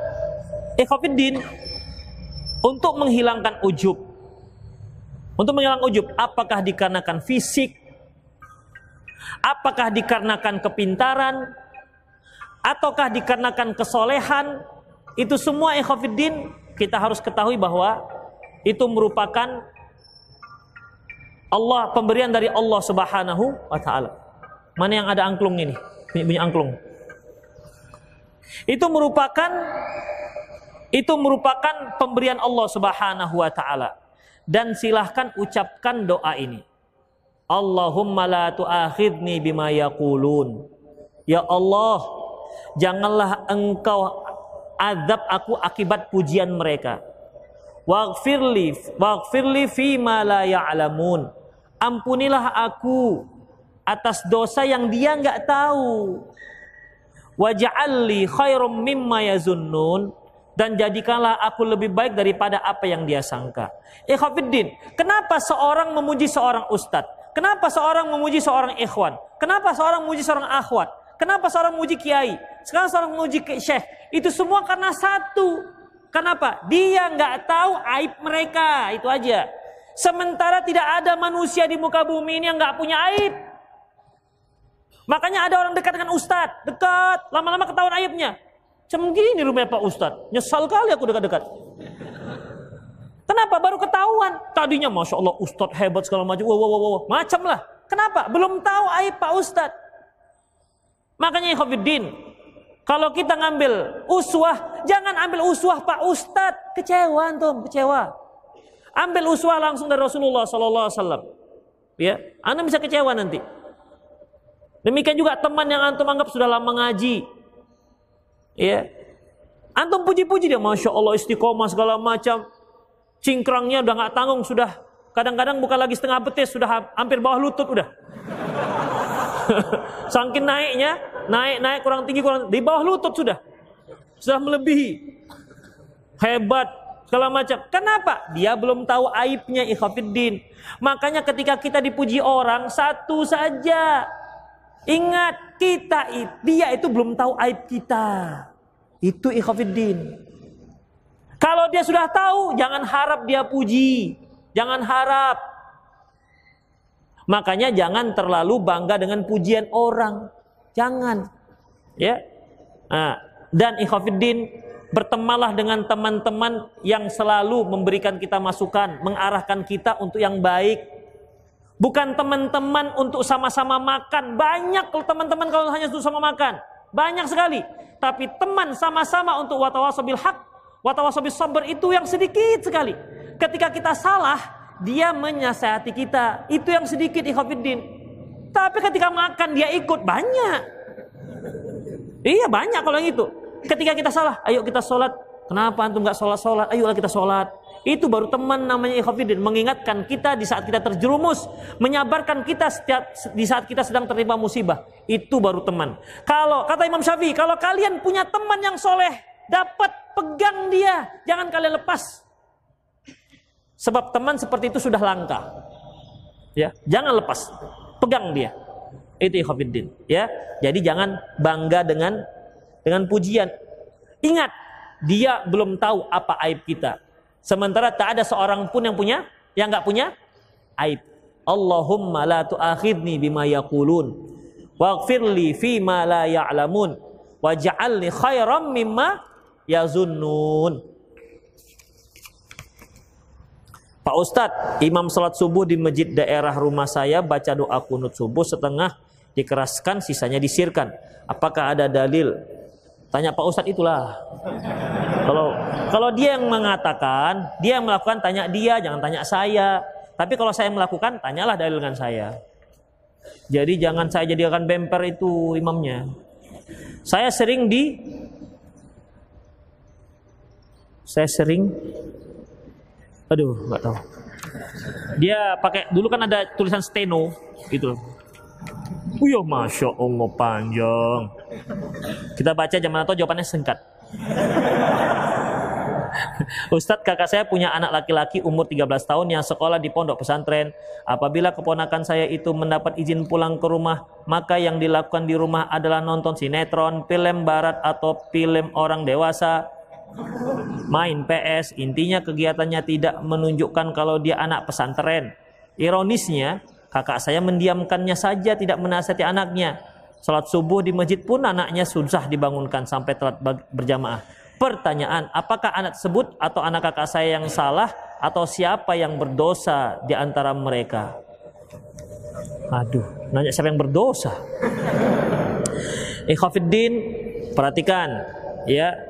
ikhwafiddin untuk menghilangkan ujub untuk menghilangkan ujub, apakah dikarenakan fisik? Apakah dikarenakan kepintaran? Ataukah dikarenakan kesolehan? Itu semua ikhwafiddin kita harus ketahui bahwa itu merupakan Allah pemberian dari Allah Subhanahu wa taala. Mana yang ada angklung ini? Bunyi, angklung. Itu merupakan itu merupakan pemberian Allah Subhanahu wa taala dan silahkan ucapkan doa ini. Allahumma la tu'akhidni bima yaqulun. Ya Allah, janganlah engkau azab aku akibat pujian mereka. Waghfirli waghfirli fi ma la ya'lamun. Ampunilah aku atas dosa yang dia enggak tahu. Waj'alli khairum mimma yazunnun dan jadikanlah aku lebih baik daripada apa yang dia sangka. Ikhwafiddin, kenapa seorang memuji seorang ustadz? Kenapa seorang memuji seorang ikhwan? Kenapa seorang memuji seorang akhwat? Kenapa seorang muji kiai? Sekarang seorang muji syekh. Itu semua karena satu. Kenapa? Dia nggak tahu aib mereka. Itu aja. Sementara tidak ada manusia di muka bumi ini yang nggak punya aib. Makanya ada orang dekat dengan ustadz. Dekat. Lama-lama ketahuan aibnya. Cem gini rumah Pak Ustadz. Nyesal kali aku dekat-dekat. Kenapa? Baru ketahuan. Tadinya Masya Allah Ustadz hebat segala macam. Wow, wow, wow, wow. Macam lah. Kenapa? Belum tahu aib Pak Ustadz. Makanya Khofiddin, kalau kita ngambil uswah, jangan ambil uswah Pak Ustadz. Kecewa antum, kecewa. Ambil uswah langsung dari Rasulullah Sallallahu Alaihi Wasallam. Ya, anda bisa kecewa nanti. Demikian juga teman yang antum anggap sudah lama ngaji. Ya, antum puji-puji dia, masya Allah istiqomah segala macam. Cingkrangnya udah nggak tanggung sudah. Kadang-kadang bukan lagi setengah betis, sudah hampir bawah lutut udah. Saking naiknya, naik naik kurang tinggi kurang di bawah lutut sudah. Sudah melebihi. Hebat segala macam. Kenapa? Dia belum tahu aibnya ikhafiddin. Makanya ketika kita dipuji orang satu saja. Ingat kita dia itu belum tahu aib kita. Itu ikhafiddin. Kalau dia sudah tahu, jangan harap dia puji. Jangan harap. Makanya jangan terlalu bangga dengan pujian orang. Jangan. Ya. Nah, dan ikhafidin bertemalah dengan teman-teman yang selalu memberikan kita masukan, mengarahkan kita untuk yang baik. Bukan teman-teman untuk sama-sama makan. Banyak teman-teman kalau hanya untuk sama makan. Banyak sekali. Tapi teman sama-sama untuk watawasabil hak, watawasabil sabar itu yang sedikit sekali. Ketika kita salah, dia menyasihati kita. Itu yang sedikit ikhwafiddin. Tapi ketika makan dia ikut banyak. Iya banyak kalau yang itu. Ketika kita salah, ayo kita sholat. Kenapa antum nggak sholat sholat? Ayolah kita sholat. Itu baru teman namanya ikhwafiddin. Mengingatkan kita di saat kita terjerumus. Menyabarkan kita setiap di saat kita sedang terima musibah. Itu baru teman. Kalau kata Imam Syafi'i, kalau kalian punya teman yang soleh, dapat pegang dia. Jangan kalian lepas. Sebab teman seperti itu sudah langka. Ya, jangan lepas. Pegang dia. Itu ikhwatiddin, ya. Jadi jangan bangga dengan dengan pujian. Ingat, dia belum tahu apa aib kita. Sementara tak ada seorang pun yang punya yang nggak punya aib. Allahumma la tu'akhidni bima yaqulun waghfirli fi ma la ya'lamun waj'alni khairam mimma yazunnun. Pak Ustadz, imam sholat subuh di masjid daerah rumah saya baca doa kunut subuh setengah dikeraskan, sisanya disirkan. Apakah ada dalil? Tanya Pak Ustadz itulah. Kalau kalau dia yang mengatakan, dia yang melakukan, tanya dia, jangan tanya saya. Tapi kalau saya melakukan, tanyalah dalil dengan saya. Jadi jangan saya jadikan bemper itu imamnya. Saya sering di saya sering Aduh, nggak tahu. Dia pakai dulu kan ada tulisan steno gitu. Wih, masya Allah panjang. Kita baca zaman atau jawabannya singkat. Ustadz kakak saya punya anak laki-laki umur 13 tahun yang sekolah di pondok pesantren. Apabila keponakan saya itu mendapat izin pulang ke rumah, maka yang dilakukan di rumah adalah nonton sinetron, film barat atau film orang dewasa main PS, intinya kegiatannya tidak menunjukkan kalau dia anak pesantren. Ironisnya, kakak saya mendiamkannya saja tidak menasihati anaknya. Salat subuh di masjid pun anaknya susah dibangunkan sampai telat berjamaah. Pertanyaan, apakah anak tersebut atau anak kakak saya yang salah atau siapa yang berdosa di antara mereka? Aduh, nanya siapa yang berdosa? Ikhafiddin, perhatikan ya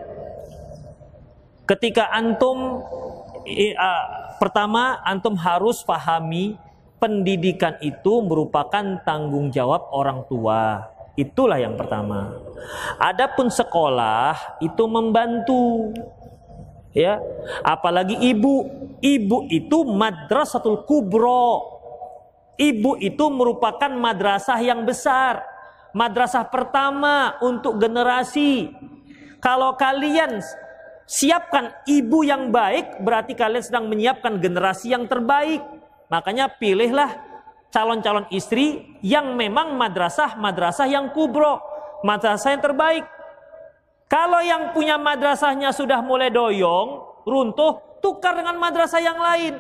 Ketika antum uh, pertama antum harus pahami pendidikan itu merupakan tanggung jawab orang tua. Itulah yang pertama. Adapun sekolah itu membantu ya apalagi ibu ibu itu madrasatul kubro ibu itu merupakan madrasah yang besar madrasah pertama untuk generasi kalau kalian Siapkan ibu yang baik berarti kalian sedang menyiapkan generasi yang terbaik. Makanya pilihlah calon-calon istri yang memang madrasah-madrasah yang kubro. madrasah yang terbaik. Kalau yang punya madrasahnya sudah mulai doyong, runtuh, tukar dengan madrasah yang lain.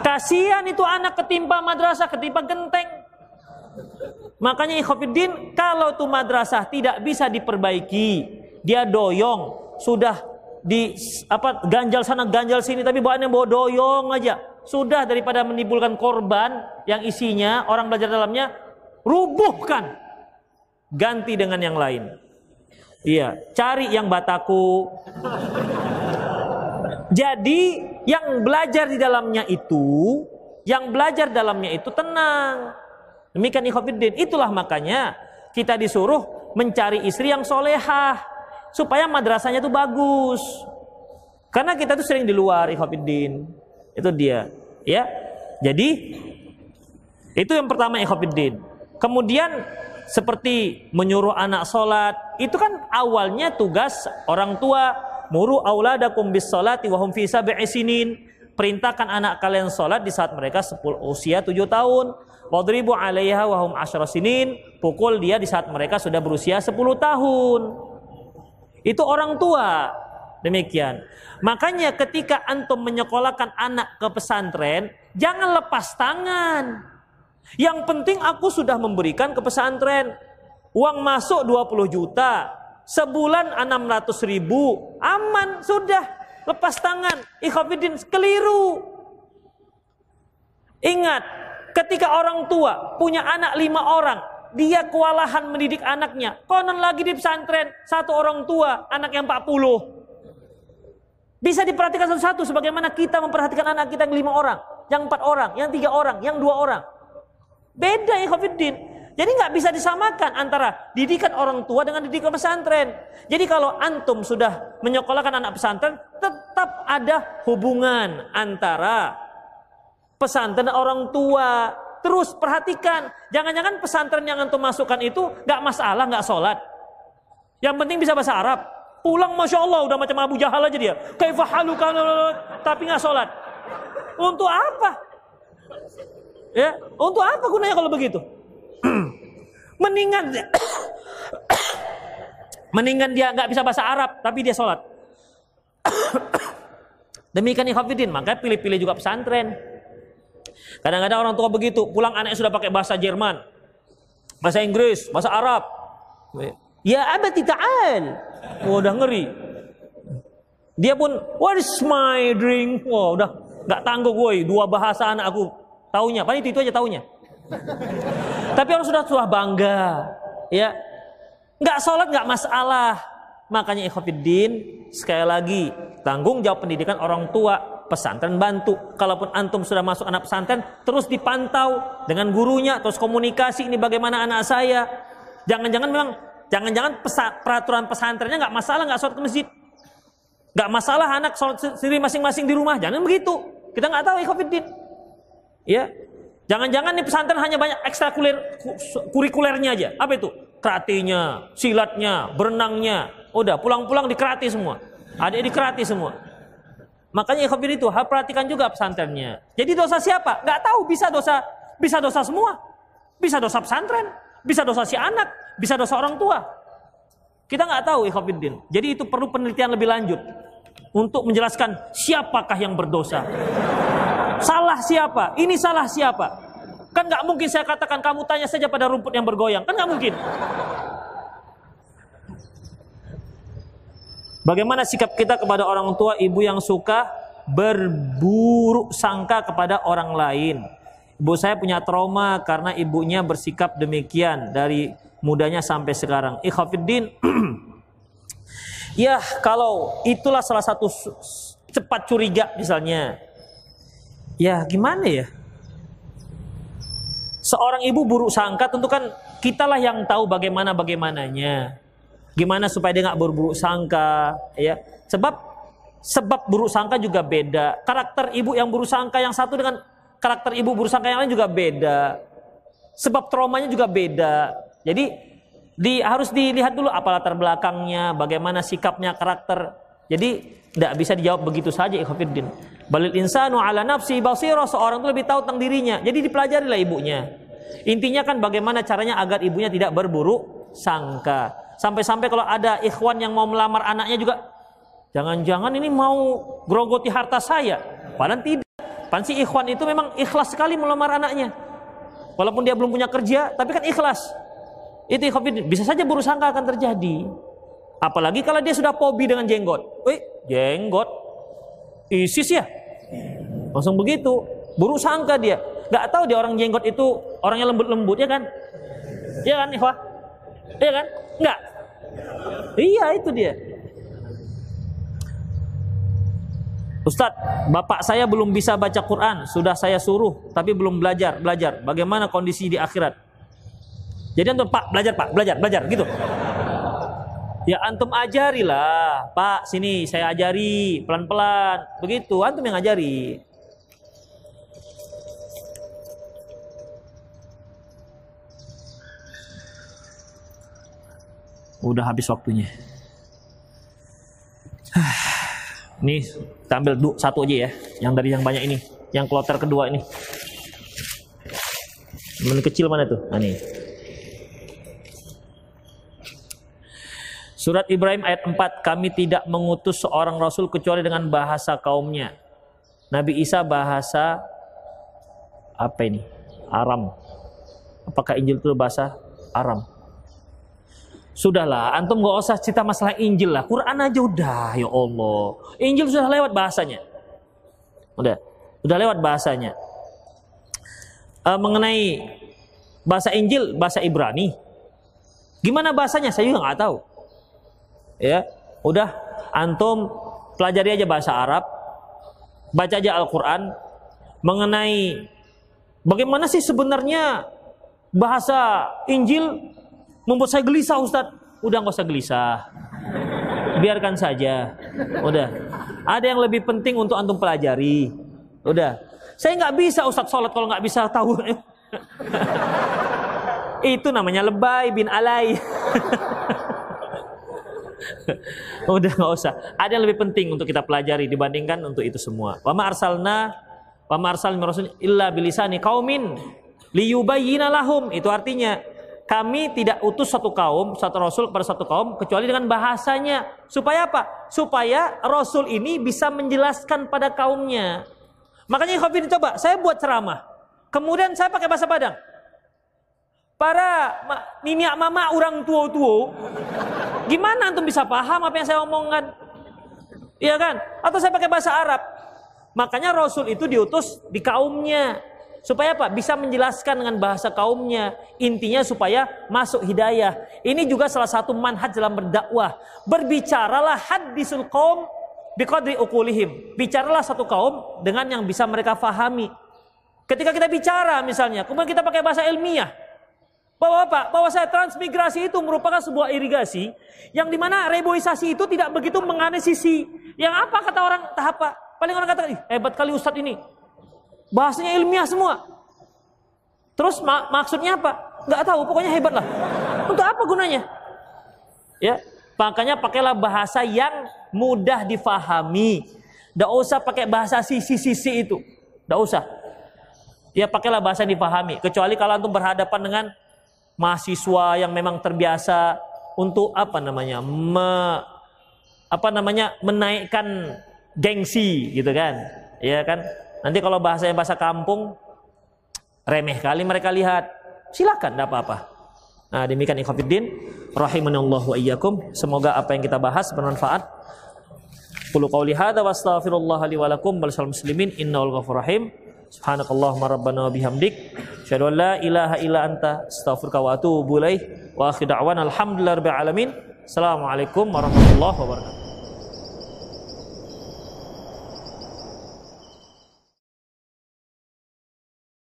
Kasihan itu anak ketimpa madrasah, ketimpa genteng. Makanya ikhwafiddin, kalau tuh madrasah tidak bisa diperbaiki, dia doyong, sudah di apa ganjal sana ganjal sini tapi bawaannya bawa doyong aja. Sudah daripada menimbulkan korban yang isinya orang belajar dalamnya rubuhkan. Ganti dengan yang lain. Iya, cari yang bataku. Jadi yang belajar di dalamnya itu, yang belajar dalamnya itu tenang. Demikian ikhwafiddin. Itulah makanya kita disuruh mencari istri yang solehah. Supaya madrasahnya itu bagus. Karena kita tuh sering di luar ikhwafiddin. Itu dia. Ya. Jadi itu yang pertama ikhwafiddin. Kemudian seperti menyuruh anak sholat itu kan awalnya tugas orang tua muru auladakum bis sholati wa hum fi sab'i perintahkan anak kalian sholat di saat mereka 10, usia 7 tahun wadribu 'alaiha wa hum asyra pukul dia di saat mereka sudah berusia 10 tahun itu orang tua demikian makanya ketika antum menyekolahkan anak ke pesantren jangan lepas tangan yang penting aku sudah memberikan ke pesantren. Uang masuk 20 juta. Sebulan 600 ribu. Aman, sudah. Lepas tangan. Ikhafidin, keliru. Ingat, ketika orang tua punya anak lima orang, dia kewalahan mendidik anaknya. Konon lagi di pesantren, satu orang tua, anak yang 40. Bisa diperhatikan satu-satu sebagaimana kita memperhatikan anak kita yang lima orang, yang empat orang, yang tiga orang, yang dua orang. Beda ya Khofiddin. Jadi nggak bisa disamakan antara didikan orang tua dengan didikan pesantren. Jadi kalau antum sudah menyekolahkan anak pesantren, tetap ada hubungan antara pesantren dan orang tua. Terus perhatikan, jangan-jangan pesantren yang antum masukkan itu nggak masalah, nggak sholat. Yang penting bisa bahasa Arab. Pulang masya Allah udah macam Abu Jahal aja dia. Kaifahalu tapi nggak sholat. Untuk apa? Ya, untuk apa gunanya kalau begitu? Mendingan mendingan dia nggak bisa bahasa Arab tapi dia sholat. Demikian ikhafidin, maka pilih-pilih juga pesantren. Kadang-kadang orang tua begitu, pulang anaknya sudah pakai bahasa Jerman, bahasa Inggris, bahasa Arab. Ya abadi ta'al. Oh, udah ngeri. Dia pun, what is my drink? Wah, udah nggak tangguh woi, dua bahasa anak aku Taunya, paling itu, itu aja taunya. Tapi orang sudah sudah bangga, ya. Nggak sholat nggak masalah. Makanya ikhwatiddin sekali lagi tanggung jawab pendidikan orang tua pesantren bantu. Kalaupun antum sudah masuk anak pesantren, terus dipantau dengan gurunya, terus komunikasi ini bagaimana anak saya. Jangan-jangan memang, jangan-jangan pesa, peraturan pesantrennya nggak masalah nggak sholat ke masjid, nggak masalah anak sholat sendiri masing-masing di rumah. Jangan begitu. Kita nggak tahu ikhwatiddin. Ya. Jangan-jangan nih pesantren hanya banyak ekstrakurikuler kurikulernya aja. Apa itu? Keratinya, silatnya, berenangnya. Udah, pulang-pulang dikerati semua. Ada dikerati semua. Makanya ikhwafir itu harus perhatikan juga pesantrennya. Jadi dosa siapa? Gak tahu, bisa dosa bisa dosa semua. Bisa dosa pesantren, bisa dosa si anak, bisa dosa orang tua. Kita nggak tahu ikhwafiddin. Jadi itu perlu penelitian lebih lanjut untuk menjelaskan siapakah yang berdosa. Salah siapa? Ini salah siapa? Kan nggak mungkin saya katakan kamu tanya saja pada rumput yang bergoyang. Kan nggak mungkin. Bagaimana sikap kita kepada orang tua ibu yang suka berburuk sangka kepada orang lain? Ibu saya punya trauma karena ibunya bersikap demikian dari mudanya sampai sekarang. Ikhafiddin, ya kalau itulah salah satu cepat curiga misalnya ya gimana ya? Seorang ibu buruk sangka tentu kan kitalah yang tahu bagaimana bagaimananya. Gimana supaya dia nggak buruk sangka, ya? Sebab sebab buruk sangka juga beda. Karakter ibu yang buruk sangka yang satu dengan karakter ibu buruk sangka yang lain juga beda. Sebab traumanya juga beda. Jadi di harus dilihat dulu apa latar belakangnya, bagaimana sikapnya, karakter. Jadi tidak bisa dijawab begitu saja ikhwatiddin. Balil insanu ala nafsi basira seorang itu lebih tahu tentang dirinya. Jadi dipelajarilah ibunya. Intinya kan bagaimana caranya agar ibunya tidak berburuk sangka. Sampai-sampai kalau ada ikhwan yang mau melamar anaknya juga, jangan-jangan ini mau grogoti harta saya. Padahal tidak. Pansi ikhwan itu memang ikhlas sekali melamar anaknya. Walaupun dia belum punya kerja, tapi kan ikhlas. Itu bisa saja buruk sangka akan terjadi. Apalagi kalau dia sudah pobi dengan jenggot. Wih, jenggot. ISIS ya? Langsung begitu. Buruk sangka dia. Gak tahu dia orang jenggot itu orangnya lembut-lembut ya kan? Iya kan, ikhwah? Iya kan? Enggak. Iya itu dia. Ustadz, bapak saya belum bisa baca Quran, sudah saya suruh, tapi belum belajar, belajar. Bagaimana kondisi di akhirat? Jadi antum pak belajar pak, belajar, belajar, gitu. Ya antum ajarilah, pak sini saya ajari pelan-pelan, begitu. Antum yang ajari. Udah habis waktunya. Ini dua, satu aja ya, yang dari yang banyak ini, yang kloter kedua ini. Yang kecil mana tuh? Nah, ini. Surat Ibrahim ayat 4, kami tidak mengutus seorang rasul kecuali dengan bahasa kaumnya. Nabi Isa bahasa apa ini? Aram. Apakah Injil itu bahasa Aram? Sudahlah, antum gak usah cerita masalah Injil lah. Quran aja udah, ya Allah. Injil sudah lewat bahasanya. Udah, udah lewat bahasanya. Uh, mengenai bahasa Injil, bahasa Ibrani. Gimana bahasanya? Saya juga nggak tahu. Ya, udah antum pelajari aja bahasa Arab, baca aja Al-Quran mengenai bagaimana sih sebenarnya bahasa Injil membuat saya gelisah Ustaz. Udah nggak usah gelisah. Biarkan saja. Udah. Ada yang lebih penting untuk antum pelajari. Udah. Saya nggak bisa Ustaz sholat kalau nggak bisa tahu. Itu namanya lebay bin alay. Udah nggak usah. Ada yang lebih penting untuk kita pelajari dibandingkan untuk itu semua. Wa ma arsalna wa ma arsalna rasul illa bilisani qaumin liyubayyina lahum. Itu artinya kami tidak utus satu kaum, satu rasul kepada satu kaum kecuali dengan bahasanya. Supaya apa? Supaya rasul ini bisa menjelaskan pada kaumnya. Makanya Khafir coba, saya buat ceramah. Kemudian saya pakai bahasa Padang. Para nini mama orang tua-tua, gimana antum bisa paham apa yang saya omongkan? Iya kan? Atau saya pakai bahasa Arab. Makanya Rasul itu diutus di kaumnya. Supaya apa? Bisa menjelaskan dengan bahasa kaumnya. Intinya supaya masuk hidayah. Ini juga salah satu manhaj dalam berdakwah. Berbicaralah hadisul kaum biqadri ukulihim. Bicaralah satu kaum dengan yang bisa mereka fahami. Ketika kita bicara misalnya, kemudian kita pakai bahasa ilmiah. Bahwa apa? Bahwa saya transmigrasi itu merupakan sebuah irigasi yang di mana reboisasi itu tidak begitu menganalisisi. Yang apa kata orang tahap Paling orang kata, hebat kali Ustadz ini. Bahasanya ilmiah semua. Terus mak maksudnya apa? Gak tahu, pokoknya hebat lah. Untuk apa gunanya? Ya, makanya pakailah bahasa yang mudah difahami. Gak usah pakai bahasa sisi-sisi itu. Gak usah. Ya pakailah bahasa yang difahami. Kecuali kalau antum berhadapan dengan mahasiswa yang memang terbiasa untuk apa namanya me, apa namanya menaikkan gengsi gitu kan ya kan Nanti kalau bahasanya bahasa kampung, remeh kali mereka lihat. Silakan, tidak apa-apa. Nah, demikian ikhwatiddin rahimanallahu wa iyyakum. Semoga apa yang kita bahas bermanfaat. Qulu qawli hadza wa astaghfirullah li wa lakum wal muslimin ghafurur rahim. Subhanakallahumma rabbana wa bihamdik asyhadu an la ilaha illa anta astaghfiruka wa atubu ilaik. Wa akhir da'wana alhamdulillahi rabbil alamin. Assalamualaikum warahmatullahi wabarakatuh.